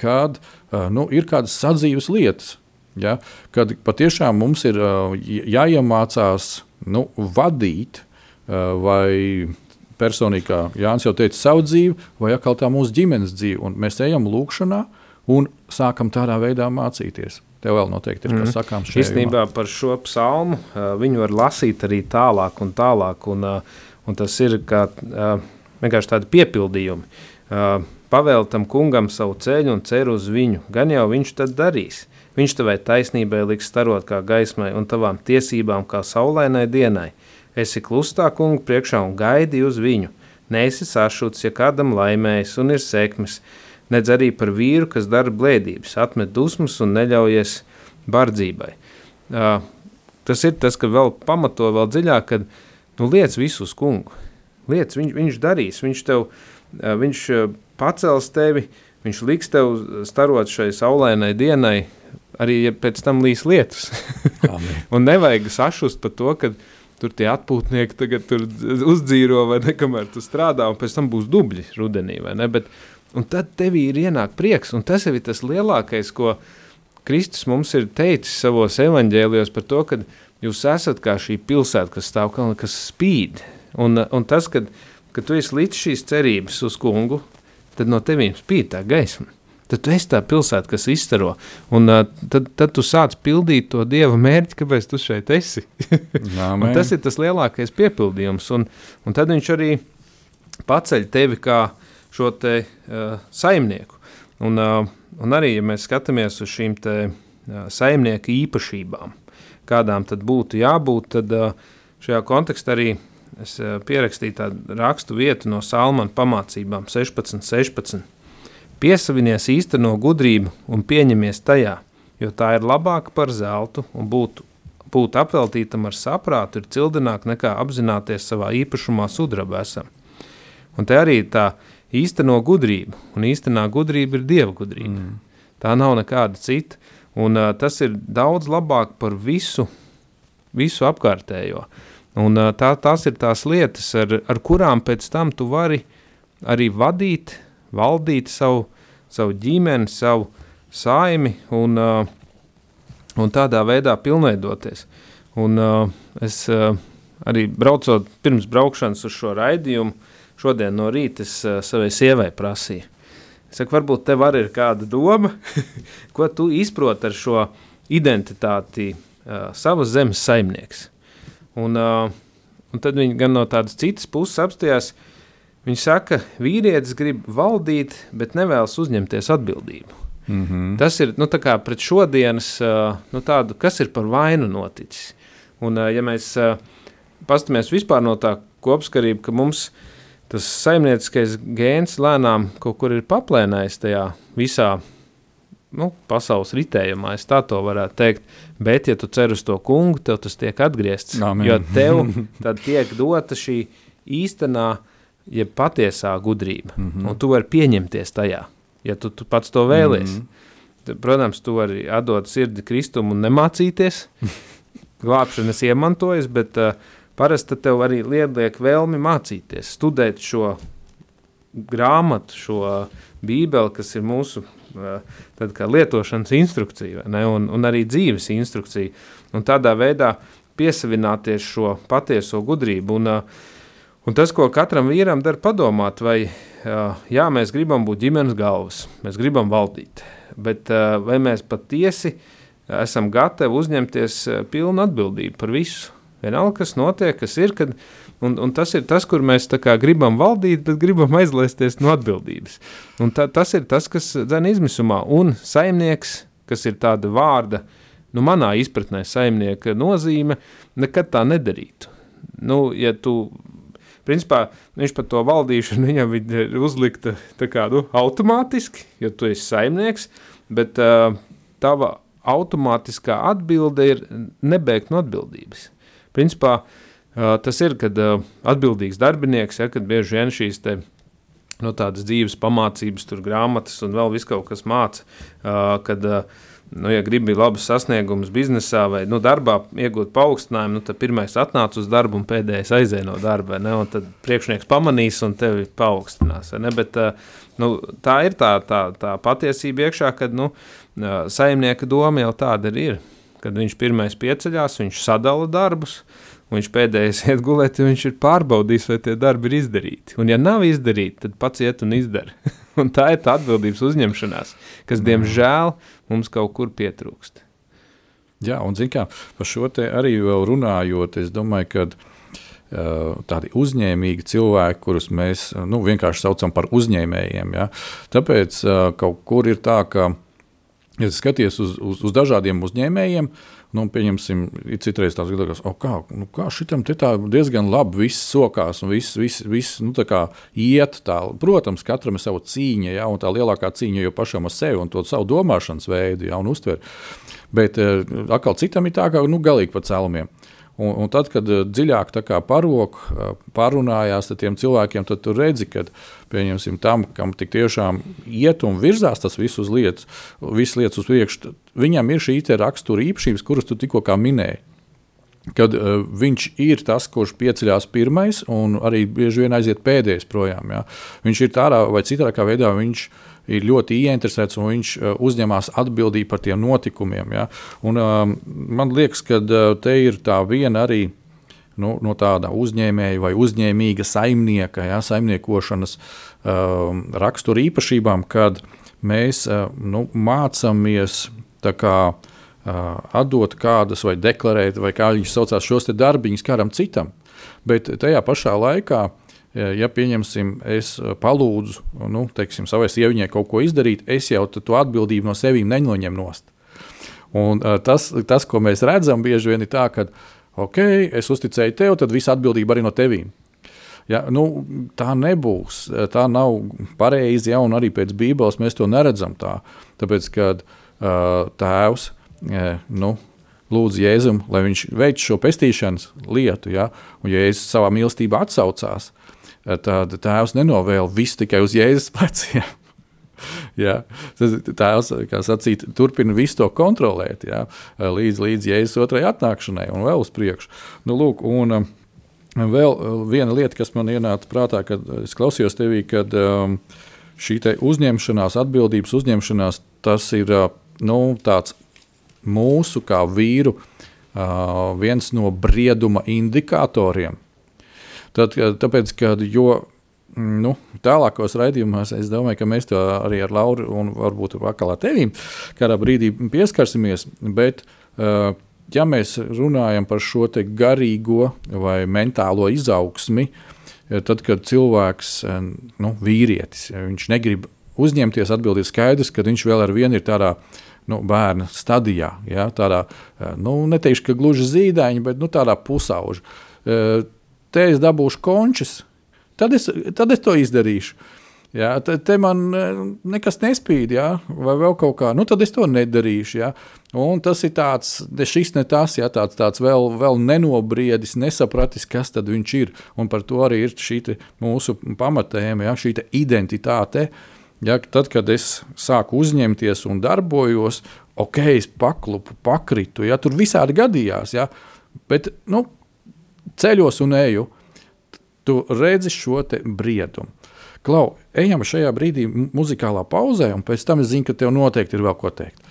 kad uh, nu, ir kādas sadzīves lietas. Ja? Kad patiešām mums ir uh, jāiemācās nu, vadīt uh, vai personīgi, kā Jānis jau teica, savu dzīvi, vai atkal tā mūsu ģimenes dzīve. Un mēs ejam lūkšanā un sākam tādā veidā mācīties. Tev vēl noteikti ir kas mm. sakāms Īstenībā par šo psalmu viņu var lasīt arī tālāk un tālāk. Un, Un tas ir kā vienkārši tādi piepildījumi. Pavēl tam kungam savu ceļu un ceru uz viņu, gan jau viņš tad darīs. Viņš tavai taisnībai liks starot kā gaismai un tavām tiesībām kā saulainai dienai. Esi klustā kungu priekšā un gaidi uz viņu. Neesi sašuts, ja kādam laimējas un ir sekmes, nedz arī par vīru, kas dara blēdības, atmet dusmas un neļaujies bardzībai. Uh, tas ir tas, ka vēl pamato vēl dziļāk, kad uh, Nu, liec visu uz kungu. Liec, viņ, viņš darīs, viņš tev, viņš pacels tevi, viņš liks tev starot šai saulainai dienai, arī ja pēc tam līs lietus. un nevajag sašust par to, ka tur tie atpūtnieki tagad tur uzdzīro vai nekamēr tu strādā, un pēc tam būs dubļi rudenī, ne? Bet, un tad tevī ir ienāk prieks, un tas ir tas lielākais, ko Kristus mums ir teicis savos evaņģēlijos par to, ka Jūs esat kā šī pilsēta, kas stāv kalnā, kas spīd. Un, un tas, kad, kad tu esi līdz šīs cerības uz kungu, tad no tevis spīd tā gaisma. Tad tu esi tā pilsēta, kas izstaro. Un uh, tad, tad tu sāc pildīt to dieva mērķi, kāpēc tu šeit esi. tas ir tas lielākais piepildījums. Un, un tad viņš arī paceļ tevi kā šo te uh, saimnieku. Un, uh, un arī, ja mēs skatāmies uz šīm te uh, saimnieku īpašībām, kādām tad būtu jābūt, tad šajā kontekstā arī es pierakstīju tādu rakstu vietu no Salmana pamācībām 16, 16. Piesavinies īsteno gudrību un pieņemies tajā, jo tā ir labāka par zeltu un būt, būt apveltītam ar saprātu ir cildināk nekā apzināties savā īpašumā sudraba esam. Un te arī tā īsteno gudrība, un īstenā gudrība ir dieva gudrība. Mm. Tā nav nekāda cita. Un, uh, tas ir daudz labāk par visu, visu apkārtējo. Un, uh, tā, tās ir tās lietas, ar, ar kurām pēc tam tu vari arī vadīt, valdīt savu, savu ģimeni, savu saimi un, uh, un tādā veidā pilnveidoties. Un, uh, es uh, arī braucot pirms braukšanas uz šo raidījumu, šodien no rīta es uh, savai sievai prasīju. Es saku, varbūt tev arī ir kāda doma, ko tu izproti ar šo identitāti uh, savas zemes saimnieks. Un, uh, un tad viņi gan no tādas citas puses apstājās. Viņš saka, vīrietis grib valdīt, bet nevēlas uzņemties atbildību. Mm -hmm. Tas ir nu, pret šodienas, nu, tādu, kas ir par vainu noticis. Un, ja mēs paskatāmies vispār no tā kopskarība, ka mums tas saimnieciskais gēns lēnām kaut kur ir paplēnējis tajā visā nu, pasaules ritējumā, es tā to varētu teikt. Bet, ja tu cer uz to kungu, tev tas tiek atgriezts. Amen. Jo tev tad tiek dota šī īstenā, jeb patiesā gudrība, mm -hmm. un tu vari pieņemties tajā ja tu, tu pats to vēlies. Mm -hmm. Tad, protams, tu vari atdot sirdi kristumu un nemācīties. Glābšanas iemantojas, bet uh, parasti tev arī liek vēlmi mācīties, studēt šo grāmatu, šo bībeli, kas ir mūsu uh, lietošanas instrukcija ne, un, un arī dzīves instrukcija. Un tādā veidā piesavināties šo patieso gudrību. Un, uh, un tas, ko katram vīram dara, padomāt, vai jā, mēs gribam būt ģimenes galvas, mēs gribam valdīt, bet vai mēs patiesi esam gatavi uzņemties pilnu atbildību par visu? Vienalga, kas notiek, kas ir, kad, un, un tas ir tas, kur mēs gribam valdīt, bet gribam aizlaisties no atbildības. Un ta, tas ir tas, kas dzēna izmisumā, un saimnieks, kas ir tāda vārda, nu, manā izpratnē, saimnieka nozīme, nekad tā nedarītu. Nu, ja tu principā viņš par to valdīšanu viņam ir uzlikta kā, nu, automātiski, jo tu esi saimnieks, bet uh, tava automātiskā atbilde ir nebeigt no atbildības. Principā uh, tas ir, kad uh, atbildīgs darbinieks, ja, kad bieži vien šīs te, no nu, tādas dzīves pamācības, tur grāmatas un vēl viss kaut kas māca, uh, kad uh, nu, ja gribi labus sasniegumus biznesā vai nu, darbā, iegūt paaugstinājumu, nu, tad pirmais atnāc uz darbu un pēdējais aizēja no darba. Ne, tad priekšnieks pamanīs un tevi paaugstinās. Bet, nu, tā ir tā, tā, tā patiesība iekšā, kad nu, saimnieka doma jau tāda ir. Kad viņš pirmais pieceļās, viņš sadala darbus, viņš pēdējais iet gulēt, ja viņš ir pārbaudījis, vai tie darbi ir izdarīti. Un, ja nav izdarīti, tad pats iet un izdara. un tā ir tā atbildības uzņemšanās, kas, diemžēl, mums kaut kur pietrūkst. Jā, un kā, par šo arī runājot, es domāju, ka tādi uzņēmīgi cilvēki, kurus mēs nu, vienkārši saucam par uzņēmējiem. Ja? Tāpēc kaut kur ir tā, ka, ja skaties uz, uz, uz dažādiem uzņēmējiem, uh, Nu, pieņemsim, ir citreiz tāds gadījums, oh, kā, nu, kā šitam te tā diezgan labi viss sokās un viss, viss, viss nu, tā iet tā. Protams, katram ir sava cīņa, ja, un tā lielākā cīņa jau pašam ar sevi un to savu domāšanas veidu ja, un uztveri. Bet uh, atkal citam ir tā, ka nu, galīgi pa cēlumiem. Un, un tad, kad eh, dziļāk parok, eh, parunājās ar tiem cilvēkiem, tad tu redzi, ka tam, kam tik tiešām iet un virzās tas viss uz lietas, visas lietas uz priekšu, viņam ir šī rakstura īpašības, kuras tu tikko minēji. Kad uh, viņš ir tas, kurš pieceļās pirmais un arī bieži vien aiziet pēdējais projām. Ja. Viņš ir tādā vai citā veidā, viņš ir ļoti ieinteresēts un viņš uh, uzņemas atbildību par tiem notikumiem. Ja? Un, um, man liekas, ka uh, te ir tā viena arī. Nu, no tāda uzņēmēja vai uzņēmīga saimnieka, ja, saimniekošanas um, rakstura īpašībām, kad mēs uh, nu, mācāmies kā, uh, atdot kādas vai deklarēt, vai kā viņš saucās, šos darbiņus kādam citam. Bet tajā pašā laikā uh, ja pieņemsim, es eh, palūdzu nu, teiksim, savai sieviņai kaut ko izdarīt, es jau to atbildību no sevis nenoņemu nost. Un, uh, tas, tas, ko mēs redzam, bieži vien ir tā, ka ok, es uzticēju tev, tad visa atbildība arī no tevīm. Ja, nu, tā nebūs. Tā nav pareizi, ja, arī pēc Bībeles mēs to neredzam tā. Tāpēc, kad uh, tēvs uh, nu, lūdz Jēzum, lai viņš veiktu šo pestīšanas lietu, ja, un Jēzus savā mīlestībā atsaucās, tad tēvs nenovēl visu tikai uz Jēzus pleciem. Jā, tēvs, kā sacīt, turpina visu to kontrolēt, jā, līdz, līdz Jēzus otrajai atnākšanai un vēl uz priekšu. Nu, lūk, un, um, vēl viena lieta, kas man ienāca prātā, kad es klausījos tevī, kad um, šī uzņemšanās, atbildības uzņemšanās, tas ir uh, nu, tāds mūsu kā vīru uh, viens no brieduma indikatoriem. Tad, tāpēc, kad, jo nu, tālākos raidījumos es domāju, ka mēs to arī ar Lauru un varbūt atkal ar tevīm kādā brīdī pieskarsimies. Bet, uh, ja mēs runājam par šo garīgo vai mentālo izaugsmi, tad, kad cilvēks, nu, vīrietis, viņš negrib uzņemties atbildību, skaidrs, ka viņš vēl ar vienu ir tādā nu, bērna stadijā. Ja, tādā, nu, neteikšu, ka gluži zīdaiņa, bet nu, tādā pusauģa. Te es dabūšu končus, tad es, tad es to izdarīšu. Jā, te, te man nekas nespīd, jā, vai vēl kaut kā, nu tad es to nedarīšu. Jā. Un tas ir tāds, šis ne tas, jā, tāds, tāds vēl, vēl nenobriedis, nesapratis, kas tad viņš ir. Un par to arī ir šī mūsu pamatējuma, jā, šī identitāte. Ja, tad, kad es sāku uzņemties un darbojos, ok, es paklupu, pakritu, ja tur visādi gadījās, ja, bet nu, ceļos un eju, tu redzi šo briedumu. Klau, ejam šajā brīdī muzikālā pauzē, un pēc tam es zinu, ka tev noteikti ir vēl ko teikt.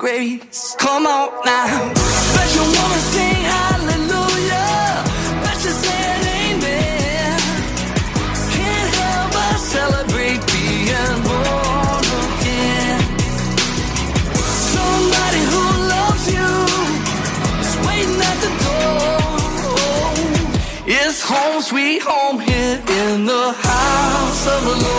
grace. Come on now. Bet you wanna sing hallelujah. Bet you say it amen. Can't help but celebrate being born again. Somebody who loves you is waiting at the door. It's home sweet home here in the house of the Lord.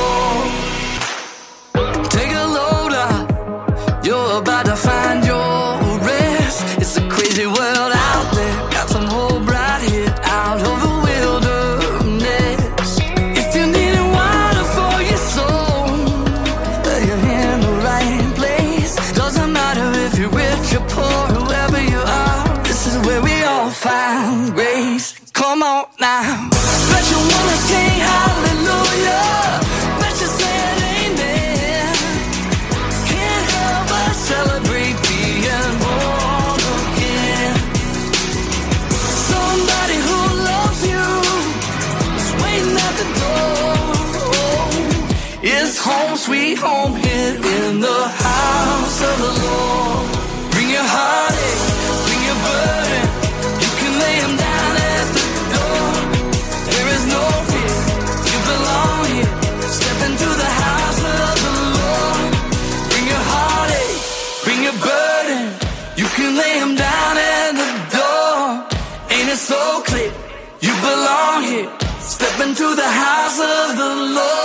Into the house of the Lord.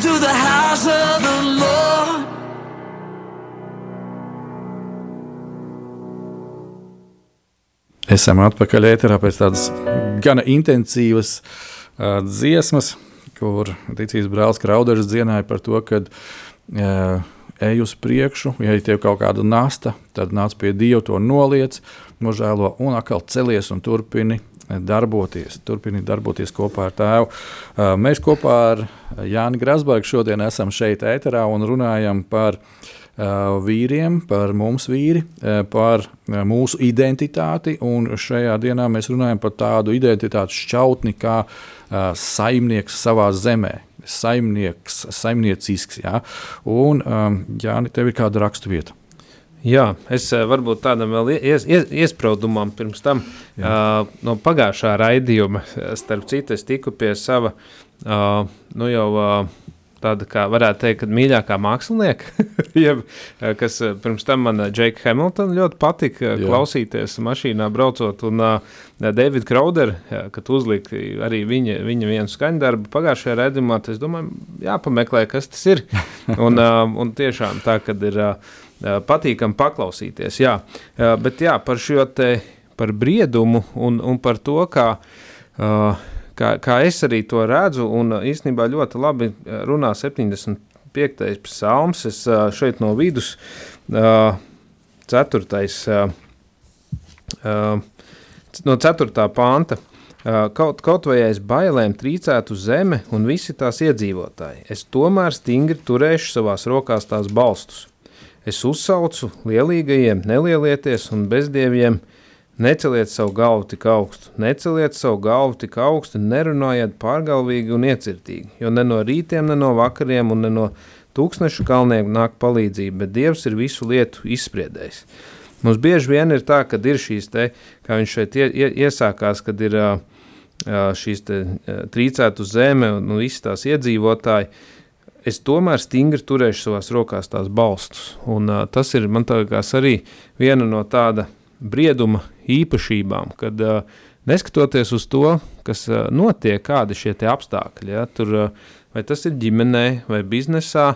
Into the house of the Lord. Esam atpakaļ ēterā pēc tādas gana intensīvas uh, dziesmas, kur ticīs brālis Krauderis dziedāja par to, ka uh, ej uz priekšu, ja ir kaut kāda nasta, tad nāc pie Dieva, to noliec, nožēlo un atkal celies un turpini darboties, turpināt darboties kopā ar tēvu. Mēs kopā ar Jāni Grasbergu šodien esam šeit, ēterā, un runājam par vīriem, par mums vīri, par mūsu identitāti. Šajā dienā mēs runājam par tādu identitātes šķautni kā saimnieks savā zemē. Saimnieks, saimniecisks. Jā. Un, Jāni, tev ir kāda raksturvieta? Jā, es varbūt tādam vēl ies, ies, iespraudumam pirms tam uh, no pagājušā raidījuma, starp citu, es tiku pie sava, uh, nu jau uh, tāda, kā varētu teikt, mīļākā mākslinieka, jeb, kas pirms tam man Džeika Hamiltona ļoti patika Jā. klausīties mašīnā braucot, un uh, David Crowder, kad uzlika arī viņa, viņa vienu skaņdarbu pagājušajā redzamā, es domāju, jāpameklē, kas tas ir, un, uh, un tiešām tā, kad ir uh, patīkam paklausīties. Jā. Bet jā, par šo te par briedumu un, un par to, kā, kā, kā es arī to redzu, un īstenībā ļoti labi runā 75. psalms, es šeit no vidus, 4. no 4. panta. Kaut, kaut vai aiz bailēm trīcētu zeme un visi tās iedzīvotāji, es tomēr stingri turēšu savās rokās tās balstus. Es uzsaucu lielīgajiem, nelielieties un bezdieviem, neceliet savu galvu tik augstu, neceliet savu galvu tik augstu, nerunājiet pārgalvīgi un iecirtīgi, jo ne no rītiem, ne no vakariem un ne no tūkstnešu kalniem nāk palīdzība, bet Dievs ir visu lietu izspriedējis. Mums bieži vien ir tā, ka ir šīs te, kā viņš šeit iesākās, kad ir šīs te trīcētu zeme un visi tās iedzīvotāji, es tomēr stingri turēšu savās rokās tās balstus. Un, uh, tas ir man liekas arī viena no tāda brieduma īpašībām, kad uh, neskatoties uz to, kas uh, notiek, kādi šie apstākļi, ja, tur, uh, vai tas ir ģimenē vai biznesā,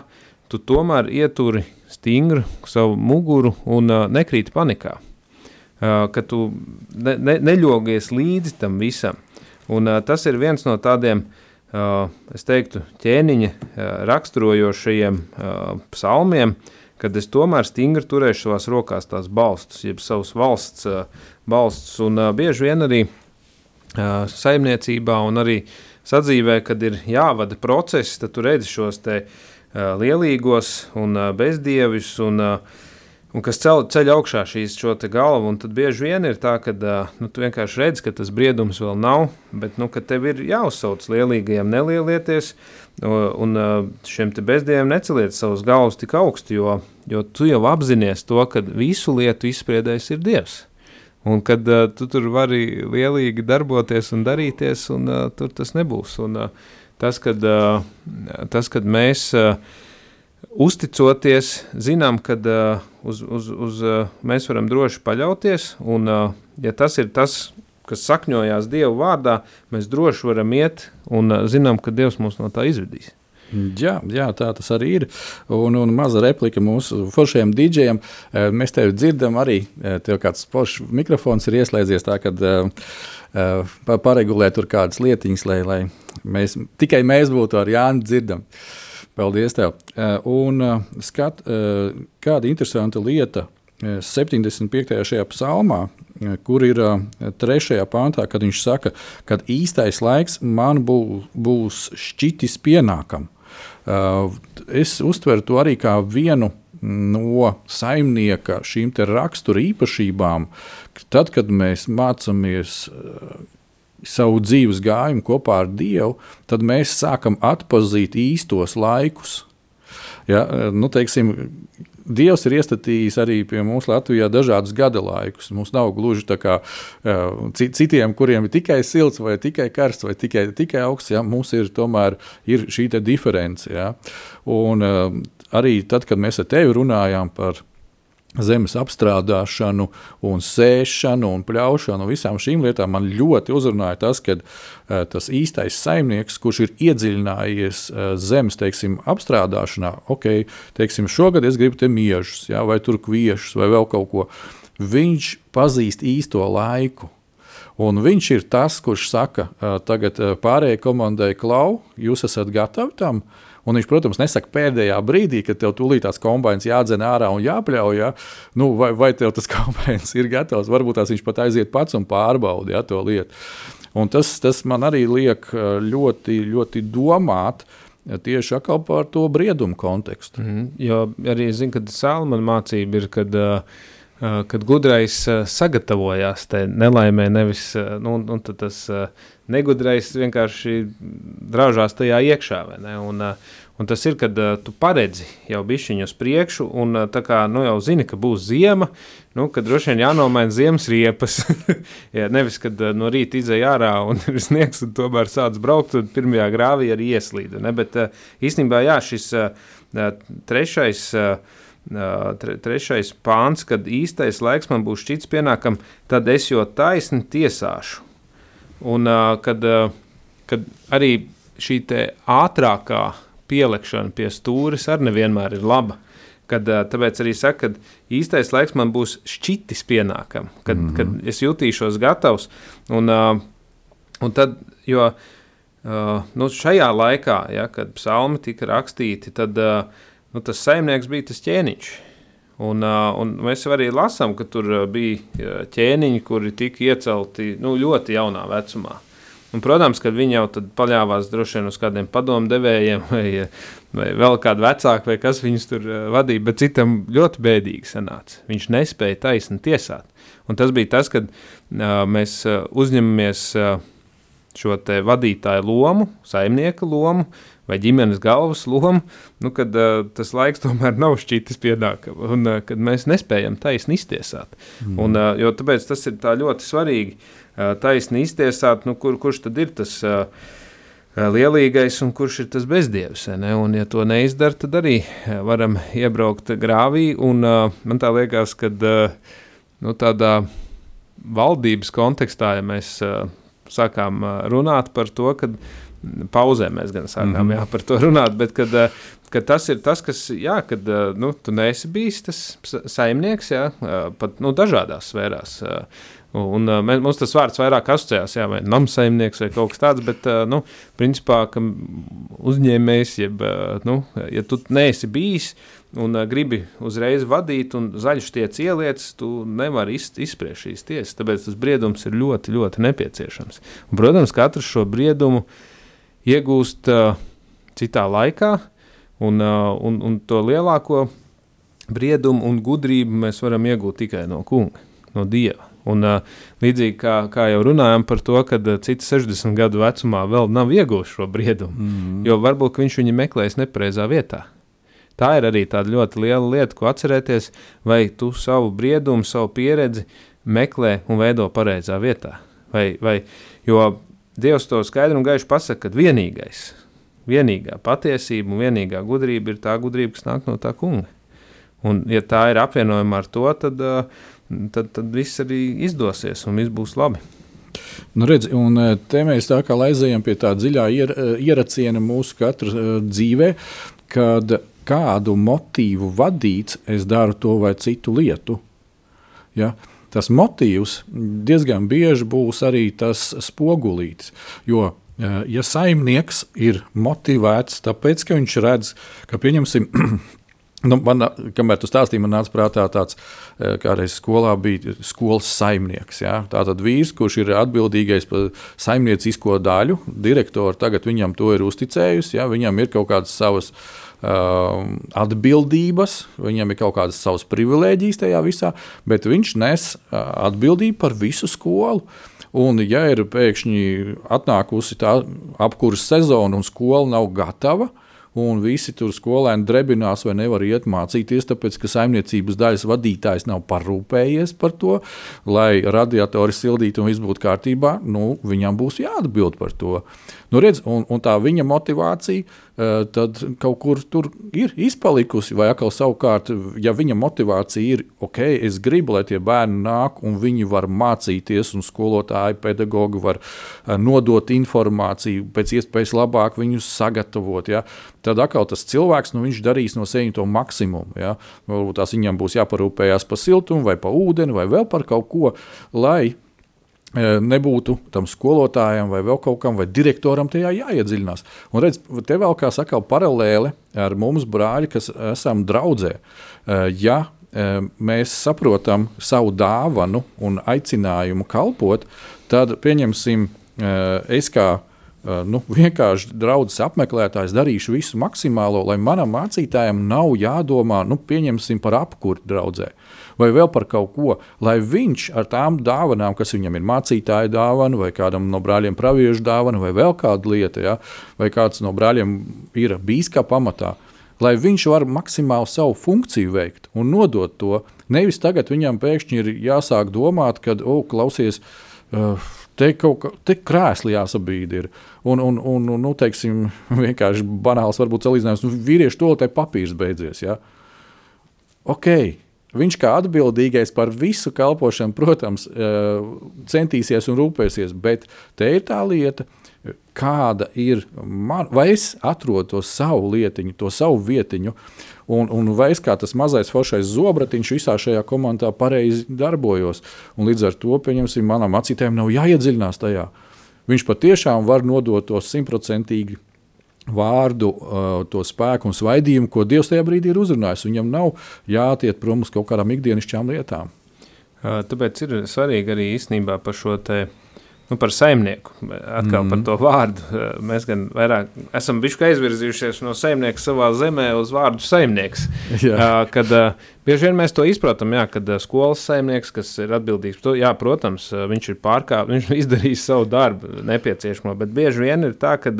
tu tomēr ieturi stingru savu muguru un uh, nekrīt panikā. Uh, ka tu ne, ne, neļogies līdzi tam visam. Un, uh, tas ir viens no tādiem uh, es teiktu, ķēniņa raksturojošajiem psalmiem, kad es tomēr stingri turēšu savās rokās tās balstus, jeb savus valsts balstus, un bieži vien arī saimniecībā un arī sadzīvē, kad ir jāvada procesi, tad tu redzi šos te lielīgos un bezdievis un uh, un kas ceļ, ceļ augšā šīs šo galvu. Tad bieži vien ir tā, ka nu, tu vienkārši redz, ka tas briedums vēl nav, bet nu, tev ir jāuzsauc lielīgajiem nelielieties, un šiem bezdieviem neceliet savus galvas tik augstu, jo, jo tu jau apzinājies to, ka visu lietu izspriedējis ir Dievs. Un kad uh, tu tur vari lielīgi darboties un darīties, un uh, tur tas nebūs. Un, uh, tas, kad, uh, tas, kad mēs uh, uzticoties, zinām, ka uz, uz, uz, mēs varam droši paļauties. Un, ja tas ir tas, kas sakņojās Dieva vārdā, mēs droši varam iet un zinām, ka Dievs mūs no tā izvedīs. Jā, jā, tā tas arī ir. Un, un maza replika mūsu foršajiem dīdžiem. Mēs tevi dzirdam arī. Tev kāds foršs mikrofons ir ieslēdzies tā, ka uh, paregulē tur kādas lietiņas, lai, lai mēs, tikai mēs būtu ar Jānu dzirdam. Paldies! Tev. Eh, un eh, skat, eh, kāda interesanta lieta 75. šajā psalmā, kur ir trešajā pāntā, kad viņš saka, ka īstais laiks man bū, būs šķitis pienākam. Es uztveru to arī kā vienu no saimnieka šīm rakstura īpašībām, tad, kad mēs mācāmies savu dzīves gājumu kopā ar Dievu, tad mēs sākam atpazīt īstos laikus. Ja, nu, teiksim, Dievs ir iestatījis arī pie mums Latvijā dažādus gada laikus. Mums nav gluži tā kā citiem, kuriem ir tikai silts, vai tikai karsts, vai tikai, tikai augsts. Ja, mums ir tomēr ir šī diference. Ja. Un arī tad, kad mēs ar tevi runājām par zemes apstrādāšanu, un sēšanu un pļaušanu. Visām šīm lietām man ļoti uzrunāja tas, ka uh, tas īstais saimnieks, kurš ir iedziļinājies uh, zemes teiksim, apstrādāšanā, ok, teiksim, šogad es gribu te miežus, ja, vai tur kviešus, vai vēl kaut ko. Viņš pazīst īsto laiku. Un viņš ir tas, kurš saka, uh, tagad pārējai komandai, klau, jūs esat gatavi tam, uh, Un viņš, protams, nesaka pēdējā brīdī, kad tev tūlīt tās kombinācijas jādzen ārā un jāpļauj. Ja? Nu, vai, vai tev tas kombinācijas ir gatavs? Varbūt tās viņš pat aiziet pats un pārbauda ja, to lietu. Un tas, tas man arī liek ļoti, ļoti domāt. Tieši par to briedumu kontekstu. Mm -hmm. Jo arī zinu, ka Salmāna mācība ir, kad uh, kad gudrais sagatavojās tai nelaimē, nevis nu, tas negudrais vienkārši draužās tajā iekšā. Un, Un tas ir, kad uh, tu paredzi jau bišķiņu uz priekšu, un uh, tā kā nu, jau zini, ka būs ziema, nu, kad droši vien jānomaina ziemas riepas. ja, nevis, kad no rīta izēj ārā un ir sniegs, un tomēr sāc braukt, un pirmajā grāvī arī ieslīda. Ne? Bet īstenībā, jā, šis trešais. Tre, trešais pāns, kad īstais laiks man būs šķits pienākam, tad es jau taisni tiesāšu. Un kad, kad arī šī ātrākā pielikšana pie stūres arī nevienmēr ir laba. Kad, tāpēc arī saka, ka īstais laiks man būs šķitis pienākam, kad, mm -hmm. kad es jutīšos gatavs. Un, un tad, jo nu, šajā laikā, ja, kad psalmi tika rakstīti, tad nu, tas saimnieks bija tas ķēniņš. Un, un mēs arī lasām, ka tur bija ķēniņi, kuri tika iecelti nu, ļoti jaunā vecumā. Un, protams, ka viņi jau paļāvās droši vien uz kādiem padomdevējiem vai, vai vēl kādu vecāku, vai kas viņus tur uh, vadīja, bet citam ļoti bēdīgi sanāca. Viņš nespēja taisni tiesāt. Un tas bija tas, kad uh, mēs uh, uzņemamies uh, šo vadītāju lomu, saimnieka lomu, vai ģimenes galvas lomu, nu, kad uh, tas laiks tomēr nav šķitis pienākams, un uh, kad mēs nespējam taisni iztiesāt. Mm. Un, uh, jo tāpēc tas ir tā ļoti svarīgi taisni iztiesāt, nu, kur, kurš tad ir tas lielīgais un kurš ir tas bezdievs. Ne? Un, ja to neizdara, tad arī varam iebraukt grāvī. Un, man tā liekas, ka nu, tādā valdības kontekstā, ja mēs sākām runāt par to, ka pauzē mēs gan sākām mm -hmm. jā, par to runāt, bet kad, kad tas ir tas, kas, jā, kad nu, tu neesi bijis tas saimnieks, jā, pat nu, dažādās sfērās. Un, uh, mums tas vārds vairāk asociējās, jā, vai namsaimnieks vai kaut kas tāds, bet, uh, nu, principā, uzņēmējs, jeb, uh, nu, ja tu neesi bijis un uh, gribi uzreiz vadīt un zaļš tiec ielietas, tu nevari iz, izspriest šīs tiesas, tāpēc tas briedums ir ļoti, ļoti nepieciešams. Un, protams, katrs šo briedumu iegūst uh, citā laikā, un, uh, un, un to lielāko briedumu un gudrību mēs varam iegūt tikai no kunga, no dieva. Un, uh, līdzīgi kā, kā jau runājām par to, ka uh, citi 60 gadu vecumā vēl nav ieguvuši šo briedumu, mm. jo varbūt viņš viņu meklēs nepareizā vietā. Tā ir arī tāda ļoti liela lieta, ko atcerēties, vai tu savu briedumu, savu pieredzi meklē un veido pareizā vietā. Vai, vai, jo Dievs to skaidri un gaiši pasaka, ka vienīgais, vienīgā patiesība un vienīgā gudrība ir tā gudrība, kas nāk no tā kunga. Un, ja tā ir apvienojama ar to, tad uh, tad, tad viss arī izdosies un viss būs labi. Nu, redz, un e, te mēs tā kā aizējām pie tā dziļā ier, e, ieraciena mūsu katra uh, dzīvē, kad kādu motīvu vadīts, es daru to vai citu lietu. Ja? Tas motīvs diezgan bieži būs arī tas spogulītis. Jo, ja saimnieks ir motivēts, tāpēc, ka viņš redz, ka, pieņemsim, Nu, man, kamēr tu stāstīji, man nāca prātā tāds, eh, kādreiz skolā bija skolas saimnieks. Ja? Tātad vīrs, kurš ir atbildīgais par saimniecisko daļu, direktori tagad viņam to ir uzticējusi, ja? viņam ir kaut kādas savas uh, atbildības, viņam ir kaut kādas savas privilēģijas tajā visā, bet viņš nes uh, atbildību par visu skolu. Un, ja ir pēkšņi atnākusi tā apkurses sezona un skola nav gatava, un visi tur skolēni drebinās vai nevar iet mācīties, tāpēc ka saimniecības daļas vadītājs nav parūpējies par to, lai radiatori sildītu un viss būtu kārtībā. Nu, viņam būs jāatbild par to. Nu, redz, un, un tā viņa motivācija uh, tad kaut kur tur ir izpalikusi. Vai atkal savukārt, ja viņa motivācija ir, ok, es gribu, lai tie bērni nāk un viņi var mācīties, un skolotāji, pedagogi var uh, nodot informāciju, pēc iespējas labāk viņus sagatavot. Ja? Tad atkal tas cilvēks nu, darīs no sevis to maksimumu. Ja? Varbūt tās viņam būs jāparūpējas par siltumu, vai par ūdeni, vai vēl par kaut ko, lai nebūtu tam skolotājam vai vēl kaut kam, vai direktoram tajā jāiedziļinās. Un redz, te vēl kā saka, paralēli ar mums, brāļi, kas esam draudzē. Ja mēs saprotam savu dāvanu un aicinājumu kalpot, tad pieņemsim, es kā Uh, nu, vienkārši draugs apmeklētājs darīšu visu maksimālo, lai manam mācītājam nav jādomā, nu, pieņemsim par apkursu draudzē. Vai vēl par kaut ko, lai viņš ar tām dāvanām, kas viņam ir mācītāja dāvana, vai kādam no brāļiem praviešu dāvana, vai vēl kāda lieta, ja, vai kāds no brāļiem ir bijis kā pamatā, lai viņš var maksimāli savu funkciju veikt un nodot to. Nevis tagad viņam pēkšņi ir jāsāk domāt, ka, oh, klausies, uh, Te kaut kā krēsli jāsabīd. Ir. Un, un, un, un nu, teiksim, vienkārši banāls, varbūt salīdzinājums, nu, vīriešu to te papīrs beidzies. Ja? Ok, viņš kā atbildīgais par visu kalpošanu, protams, centīsies un rūpēsies, bet te ir tā lieta, kāda ir man, vai es atrodu to savu lietiņu, to savu vietiņu, un, un vai es kā tas mazais foršais zobratiņš visā šajā komandā pareizi darbojos. Un līdz ar to, pieņemsim, manam acītēm nav jāiedziļinās tajā. Viņš patiešām var nodot to simtprocentīgi vārdu, to spēku un svaidījumu, ko Dievs tajā brīdī ir uzrunājis. Viņam nav jātiet prom uz kaut kādām ikdienišķām lietām. Tāpēc ir svarīgi arī īstenībā par šo te Nu, par saimnieku. Atkal mm. par to vārdu. Mēs gan vairāk esam aizvirzījušies no saimnieka savā zemē uz vārdu saimnieks. Jā. Kad bieži vien mēs to izprotam, jā, kad skolas saimnieks, kas ir atbildīgs par to, jā, protams, viņš ir pārkāpis, viņš izdarījis savu darbu nepieciešamo, bet bieži vien ir tā, ka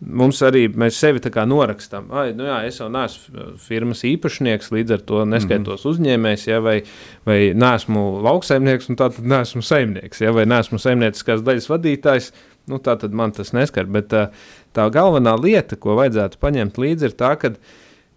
mums arī mēs sevi tā kā norakstām. Nu jā, es jau neesmu firmas īpašnieks, līdz ar to neskaitos mm -hmm. uzņēmējs, ja, vai, vai neesmu lauksaimnieks, un tā tad neesmu saimnieks, ja, vai neesmu saimnieciskās daļas vadītājs. Nu, tā tad man tas neskar. Bet tā, tā galvenā lieta, ko vajadzētu paņemt līdzi, ir tā, ka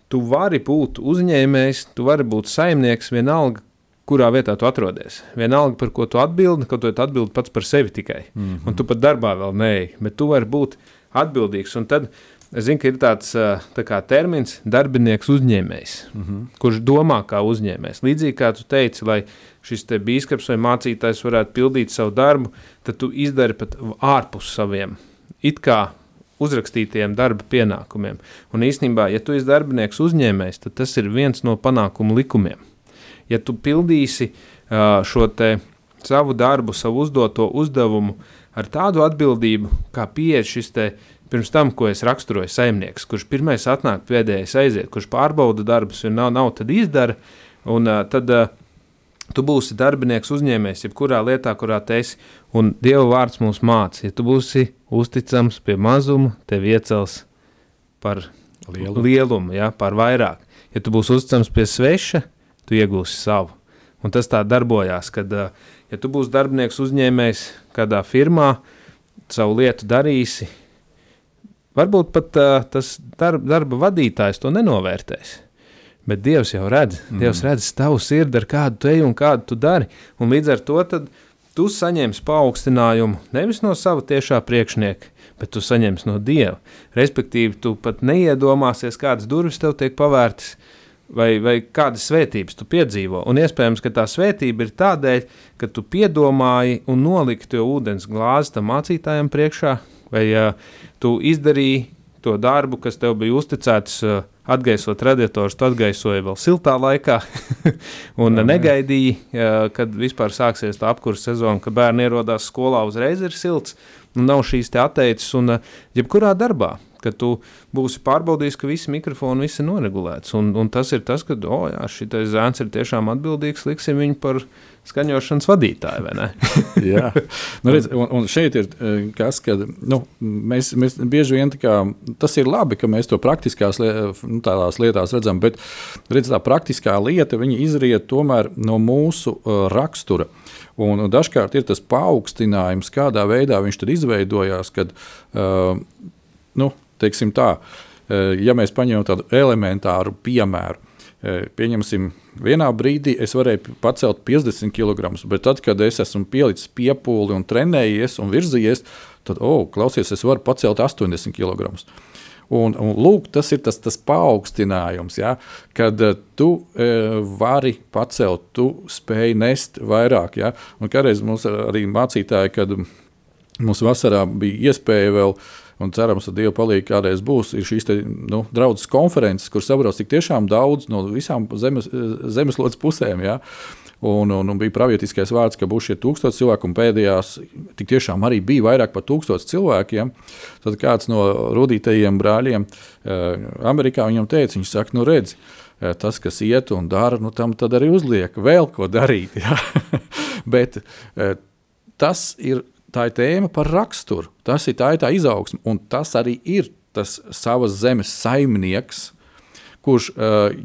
tu vari būt uzņēmējs, tu vari būt saimnieks vienalga, kurā vietā tu atrodies. Vienalga, par ko tu atbildi, ka tu atbildi pats par sevi tikai. Mm -hmm. Un tu pat darbā vēl neej, bet tu vari būt atbildīgs. Un tad es zinu, ka ir tāds tā termins darbinieks uzņēmējs, mm -hmm. kurš domā kā uzņēmējs. Līdzīgi kā tu teici, lai šis biskups vai mācītājs varētu pildīt savu darbu, tad tu izdari pat ārpus saviem. It kā uzrakstītiem darba pienākumiem. Un īstenībā, ja tu esi darbinieks uzņēmējs, tad tas ir viens no panākumu likumiem. Ja tu pildīsi uh, šo savu darbu, savu uzdoto uzdevumu ar tādu atbildību, kā pieeja šis te pirms tam, ko es raksturoju, saimnieks, kurš pirmais atnāk, pēdējais aiziet, kurš pārbauda darbus, un nav, nav tad izdara, un uh, tad uh, tu būsi darbinieks, uzņēmējs, jebkurā lietā, kurā te esi, un Dieva vārds mums māca, ja tu būsi uzticams pie mazuma, tev iecels par lielumu, lielumu ja, par vairāk. Ja tu būsi uzticams pie sveša, tu iegūsi savu. Un tas tā darbojās, kad uh, ja tu būsi darbinieks, uzņēmējs kādā firmā, savu lietu darīsi, varbūt pat uh, tas darba, darba vadītājs to nenovērtēs. Bet Dievs jau redz, mm. Dievs redz tavu sirdi, ar kādu tu ej un kādu tu dari. Un līdz ar to tu saņemsi paaugstinājumu nevis no sava tiešā priekšnieka, bet tu saņemsi no Dieva. Respektīvi, tu pat neiedomāsies, kādas durvis tev tiek pavērtas, vai, vai kādas svētības tu piedzīvo. Un iespējams, ka tā svētība ir tādēļ, ka tu piedomāji un noliki to ūdens glāzi tam mācītājam priekšā, vai uh, tu izdarīji to darbu, kas tev bija uzticēts. Uh, Atgaisot radiatorus, tu atgaisoji vēl siltā laikā, un negaidīji, uh, kad vispār sāksies tā apkurss sezona, kad bērni ierodās skolā uzreiz ir silts, un nav šīs atteicis. Un jebkurā darbā, ka tu būsi pārbaudījis, ka visi mikrofoni viss ir noregulēts. Un, un tas ir tas, ka oh, šis zēns ir tiešām atbildīgs, liksim viņu par skaņošanas vadītāju. jā, nu, redz, un, un šeit ir kas, ka nu, mēs, mēs bieži vien kā, tas ir labi, ka mēs to praktiskās nu, lietās redzam, bet redz, tā praktiskā lieta izriet tomēr no mūsu uh, rakstura. Un dažkārt ir tas paaugstinājums, kādā veidā viņš tur izveidojās, kad uh, nu, teiksim tā, eh, ja mēs paņemam tādu elementāru piemēru, eh, pieņemsim, vienā brīdī es varēju pacelt 50 kg, bet tad, kad es esmu pielicis piepūli un trenējies un virzījies, tad, oh, klausies, es varu pacelt 80 kg. Un, un, lūk, tas ir tas, tas paaugstinājums, ja, kad uh, tu uh, vari pacelt, tu spēj nest vairāk. Ja. Un kādreiz mums arī mācītāji, kad mums vasarā bija iespēja vēl uh, un cerams, ka Dieva palīdzība kādreiz būs šīs te, nu, draudzes konferences, kur sabrauc tik tiešām daudz no visām zemes, zemeslodes pusēm. Ja? Un, un, un bija pravietiskais vārds, ka būs šie tūkstoši cilvēku, un pēdējās tik tiešām arī bija vairāk par tūkstošu cilvēkiem. Tad kāds no rudītajiem brāļiem eh, Amerikā viņam teica, viņš saka, nu redz, eh, tas, kas iet un dara, nu tam tad arī uzliek vēl ko darīt. Ja? Bet eh, tas ir tā ir tēma par raksturu. Tas ir tā, ir tā izaugsme, un tas arī ir tas savas zemes saimnieks, kurš,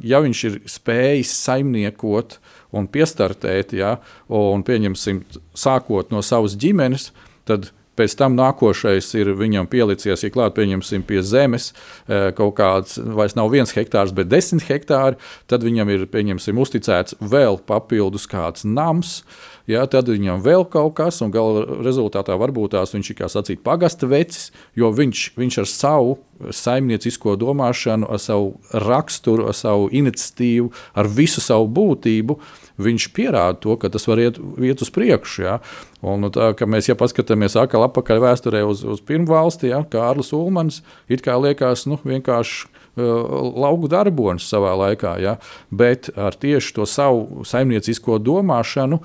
ja viņš ir spējis saimniekot un piestartēt, ja, un pieņemsim, sākot no savas ģimenes, tad Pēc tam nākošais ir viņam pielicies, ja klāt, pieņemsim, pie zemes e, kaut kāds, vairs nav viens hektārs, bet desmit hektāri. Tad viņam ir, pieņemsim, uzticēts vēl papildus kāds nams, ja, tad viņam vēl kaut kas, un gala rezultātā varbūt tās viņš ir, kā sacīt, pagasta vecis, jo viņš, viņš ar savu saimniecisko domāšanu, ar savu raksturu, ar savu iniciatīvu, ar visu savu būtību viņš pierāda to, ka tas var iet, iet uz priekšu. Ja? Un, nu, tā, mēs ja paskatāmies atkal atpakaļ vēsturē uz, uz pirmā valsti, ja? Kārlis Ulmans, it kā liekas nu, vienkārši lauku darbonis savā laikā, ja? bet ar tieši to savu saimniecisko domāšanu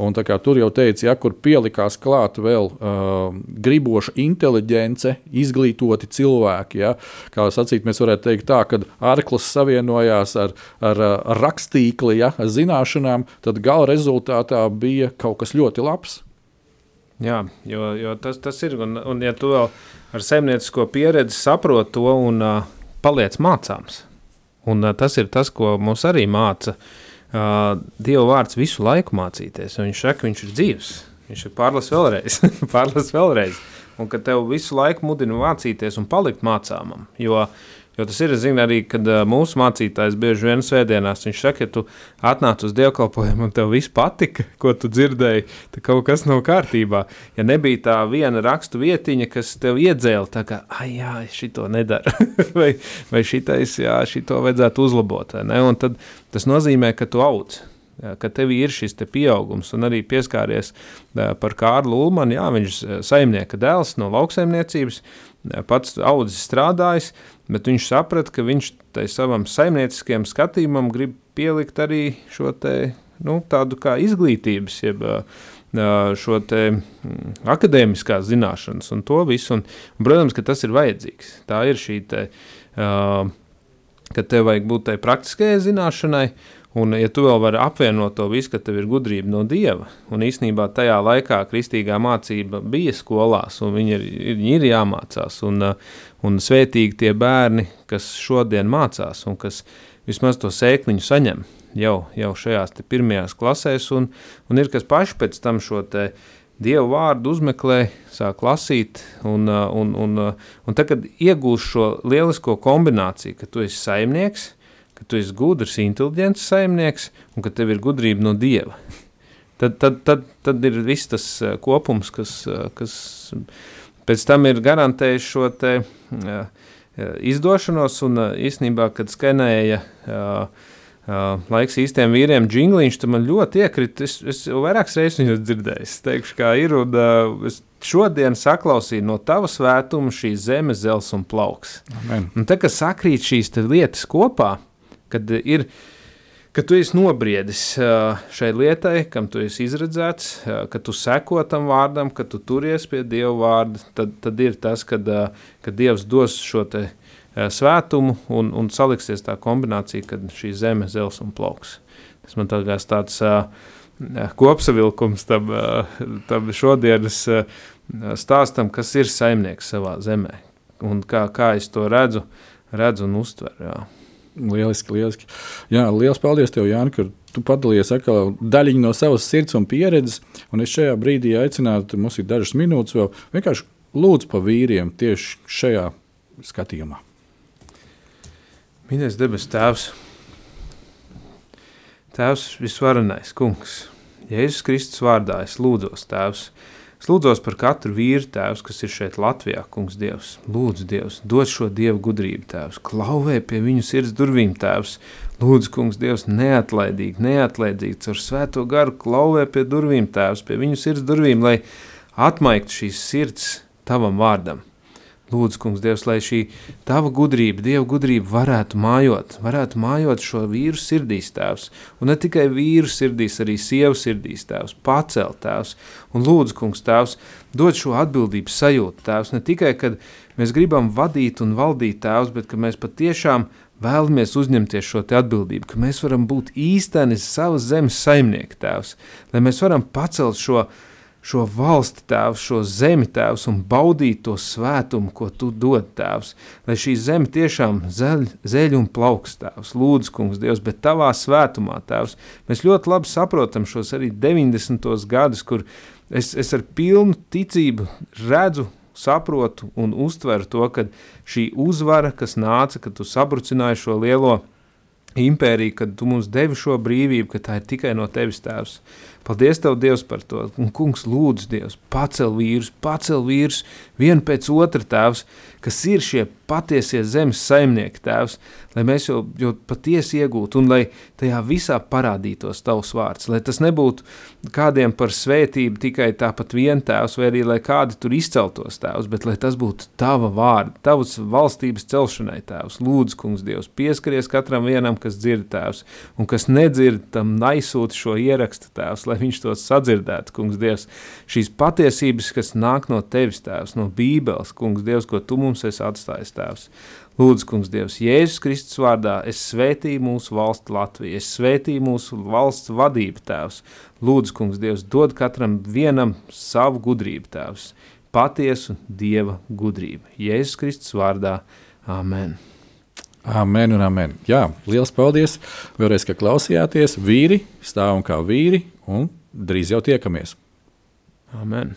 Un, tur jau teica, ja kur pielikās klāt vēl uh, griboša inteligence, izglītoti cilvēki. Ja, kā sacīt, mēs varētu teikt tā, ka arklis savienojās ar, ar, ar rakstīkli, ja, ar zināšanām, tad gala rezultātā bija kaut kas ļoti labs. Jā, jo, jo tas, tas ir. Un, un ja tu vēl ar zemniecisko pieredzi saproti to un uh, paliec mācāms, un uh, tas ir tas, ko mums arī māca. Uh, uh, Dieva vārds visu laiku mācīties. Viņš saka, viņš ir dzīves. Viņš ir pārlas vēlreiz, pārlas vēlreiz. Un ka tev visu laiku mudina mācīties un palikt mācāmam. Jo, jo tas ir, zinu, arī, kad mūsu mācītājs bieži vien svētdienās, viņš saka, ja tu atnāc uz dievkalpojumu un tev viss patika, ko tu dzirdēji, tad kaut kas nav kārtībā. Ja nebija tā viena rakstu vietiņa, kas tev iedzēla, tā kā, ah, jā, šito nedara, vai, vai šitais, jā, šito vajadzētu uzlabot, ne? Un tad Tas nozīmē, ka tu audz. Ka tev ir šis te pieaugums, un arī pieskāries par Kārlu Ulmanu. Jā, viņš ir saimnieka dēls no lauksaimniecības, pats audzis strādājis, bet viņš saprata, ka viņš tai savam saimnieciskajam skatījumam grib pielikt arī šo te, nu, tādu kā izglītības, jeb šo te akadēmiskās zināšanas un to visu. Un, un, protams, ka tas ir vajadzīgs. Tā ir šī te. Uh, ka tev vajag būt tai praktiskajai zināšanai, un ja tu vēl vari apvienot to visu, ka tev ir gudrība no Dieva, un īsnībā tajā laikā kristīgā mācība bija skolās, un viņi ir, viņi ir jāmācās, un, un svētīgi tie bērni, kas šodien mācās, un kas vismaz to sēkliņu saņem jau, jau šajās pirmajās klasēs, un, un ir kas paši pēc tam šo te, Dievu vārdu uzmeklē, sāk lasīt, un, un, un, un tad, kad iegūst šo lielisko kombināciju, ka tu esi saimnieks, ka tu esi gudrs, inteliģents saimnieks, un ka tev ir gudrība no Dieva, tad, tad, tad, tad ir viss tas kopums, kas, kas pēc tam ir garantējis šo te, izdošanos, un īstenībā, kad skanēja laiks īstiem vīriem, jingliņš, tu man ļoti iekrita. Es, es jau vairākas reizes viņu dzirdēju. Es teikšu, kā ir. Un, es šodien saklausīju no tava svētuma šī zeme, zels un plauks. Amen. Un tā kā sakrīt šīs lietas kopā, kad ir. Kad tu esi nobriedis uh, šai lietai, kam tu esi izredzēts, uh, ka tu seko tam vārdam, ka tu turies pie Dieva vārda, tad, tad ir tas, kad, uh, kad Dievs dos šo te svētumu un, un saliksies tā kombinācija, kad šī zeme zels un plauks. Tas man tāds, tāds kopsavilkums tam, tam šodienas stāstam, kas ir saimnieks savā zemē un kā, kā es to redzu, redzu un uztveru. Jā. Lieliski, lieliski. Jā, liels paldies tev, Jānis, ka tu padalījies atkal daļiņu no savas sirds un pieredzes. Un es šajā brīdī aicinātu, mums ir dažas minūtes vēl, vienkārši lūdzu pa vīriem tieši šajā skatījumā. Mīļais debes Tēvs, Tēvs visvarenais, Kungs, Jēzus Kristus vārdā es lūdzos, Tēvs, es lūdzos par katru vīru, Tēvs, kas ir šeit Latvijā, Kungs, Dievs, lūdzu, Dievs, dod šo Dievu gudrību, Tēvs, klauvē pie viņu sirds durvīm, Tēvs, lūdzu, Kungs, Dievs, neatlaidīgi, neatlaidīgi, caur svēto garu klauvē pie durvīm, Tēvs, pie viņu sirds durvīm, lai atmaiktu šīs sirds Tavam vārdam, Lūdzu, kungs, Dievs, lai šī tava gudrība, Dieva gudrība varētu mājot, varētu mājot šo vīru sirdīs, Tēvs. Un ne tikai vīru sirdīs, arī sievu sirdīs, Tēvs, pacelt, Tēvs. Un lūdzu, kungs, Tēvs, dod šo atbildības sajūtu, Tēvs, ne tikai, kad mēs gribam vadīt un valdīt, Tēvs, bet ka mēs patiešām vēlamies uzņemties šo atbildību, ka mēs varam būt īsteni savas zemes saimnieki, Tēvs, lai mēs varam pacelt šo atbildību šo valsti, tēvs, šo zemi, tēvs, un baudīt to svētumu, ko tu dod, tēvs. Lai šī zeme tiešām zeļ, zeļ un plauks, tēvs, lūdzu, kungs, Dievs, bet tavā svētumā, tēvs, mēs ļoti labi saprotam šos arī 90. gadus, kur es, es ar pilnu ticību redzu, saprotu un uztveru to, ka šī uzvara, kas nāca, kad tu sabrucināji šo lielo impēriju, kad tu mums devi šo brīvību, ka tā ir tikai no tevis tēvs. Paldies, Tev, Dievs, par to. Un, kungs, lūdzu, Dievs, pacel vīrus, pacel vīrus, vienu pēc otra tēvs, kas ir šie patiesie zemes saimnieki, tēvs, lai mēs jau, jau patiesi iegūtu un lai tajā visā parādītos tavs vārds, lai tas nebūtu kādiem par svētību tikai tāpat vien tēvs, vai arī lai kādi tur izceltos tēvs, bet lai tas būtu tava vārda, tavas valstības celšanai tēvs. Lūdzu, kungs, Dievs, pieskaries katram vienam, kas dzird tēvs, un kas nedzird, tam naisūt šo ierakstu tēvs, lai viņš to sadzirdētu, kungs, Dievs. Šīs patiesības, kas nāk no tevis tēvs, no bībeles, kungs, Dievs, ko tu mums esi atstājis Tēvs. Lūdzu, Kungs, Dievs, Jēzus Kristus vārdā, es svētīju mūsu valsti Latviju, es svētīju mūsu valsts vadību, Tēvs. Lūdzu, Kungs, Dievs, dod katram vienam savu gudrību, Tēvs, patiesu Dieva gudrību. Jēzus Kristus vārdā, Amen. Amen un amen. Jā, liels paldies vēlreiz, ka klausījāties. Vīri stāvam kā vīri un drīz jau tiekamies. Amen.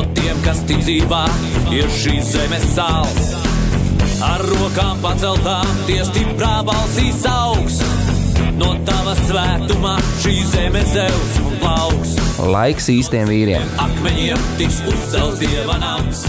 no tiem, kas tic dzīvā, ir šīs zemes sāls. Ar rokām paceltām, tie stiprā balsīs augs. No tava svētumā šī zeme zeus un plauks. Laiks īstiem vīriem. Akmeņiem tiks uzcelts dieva nams.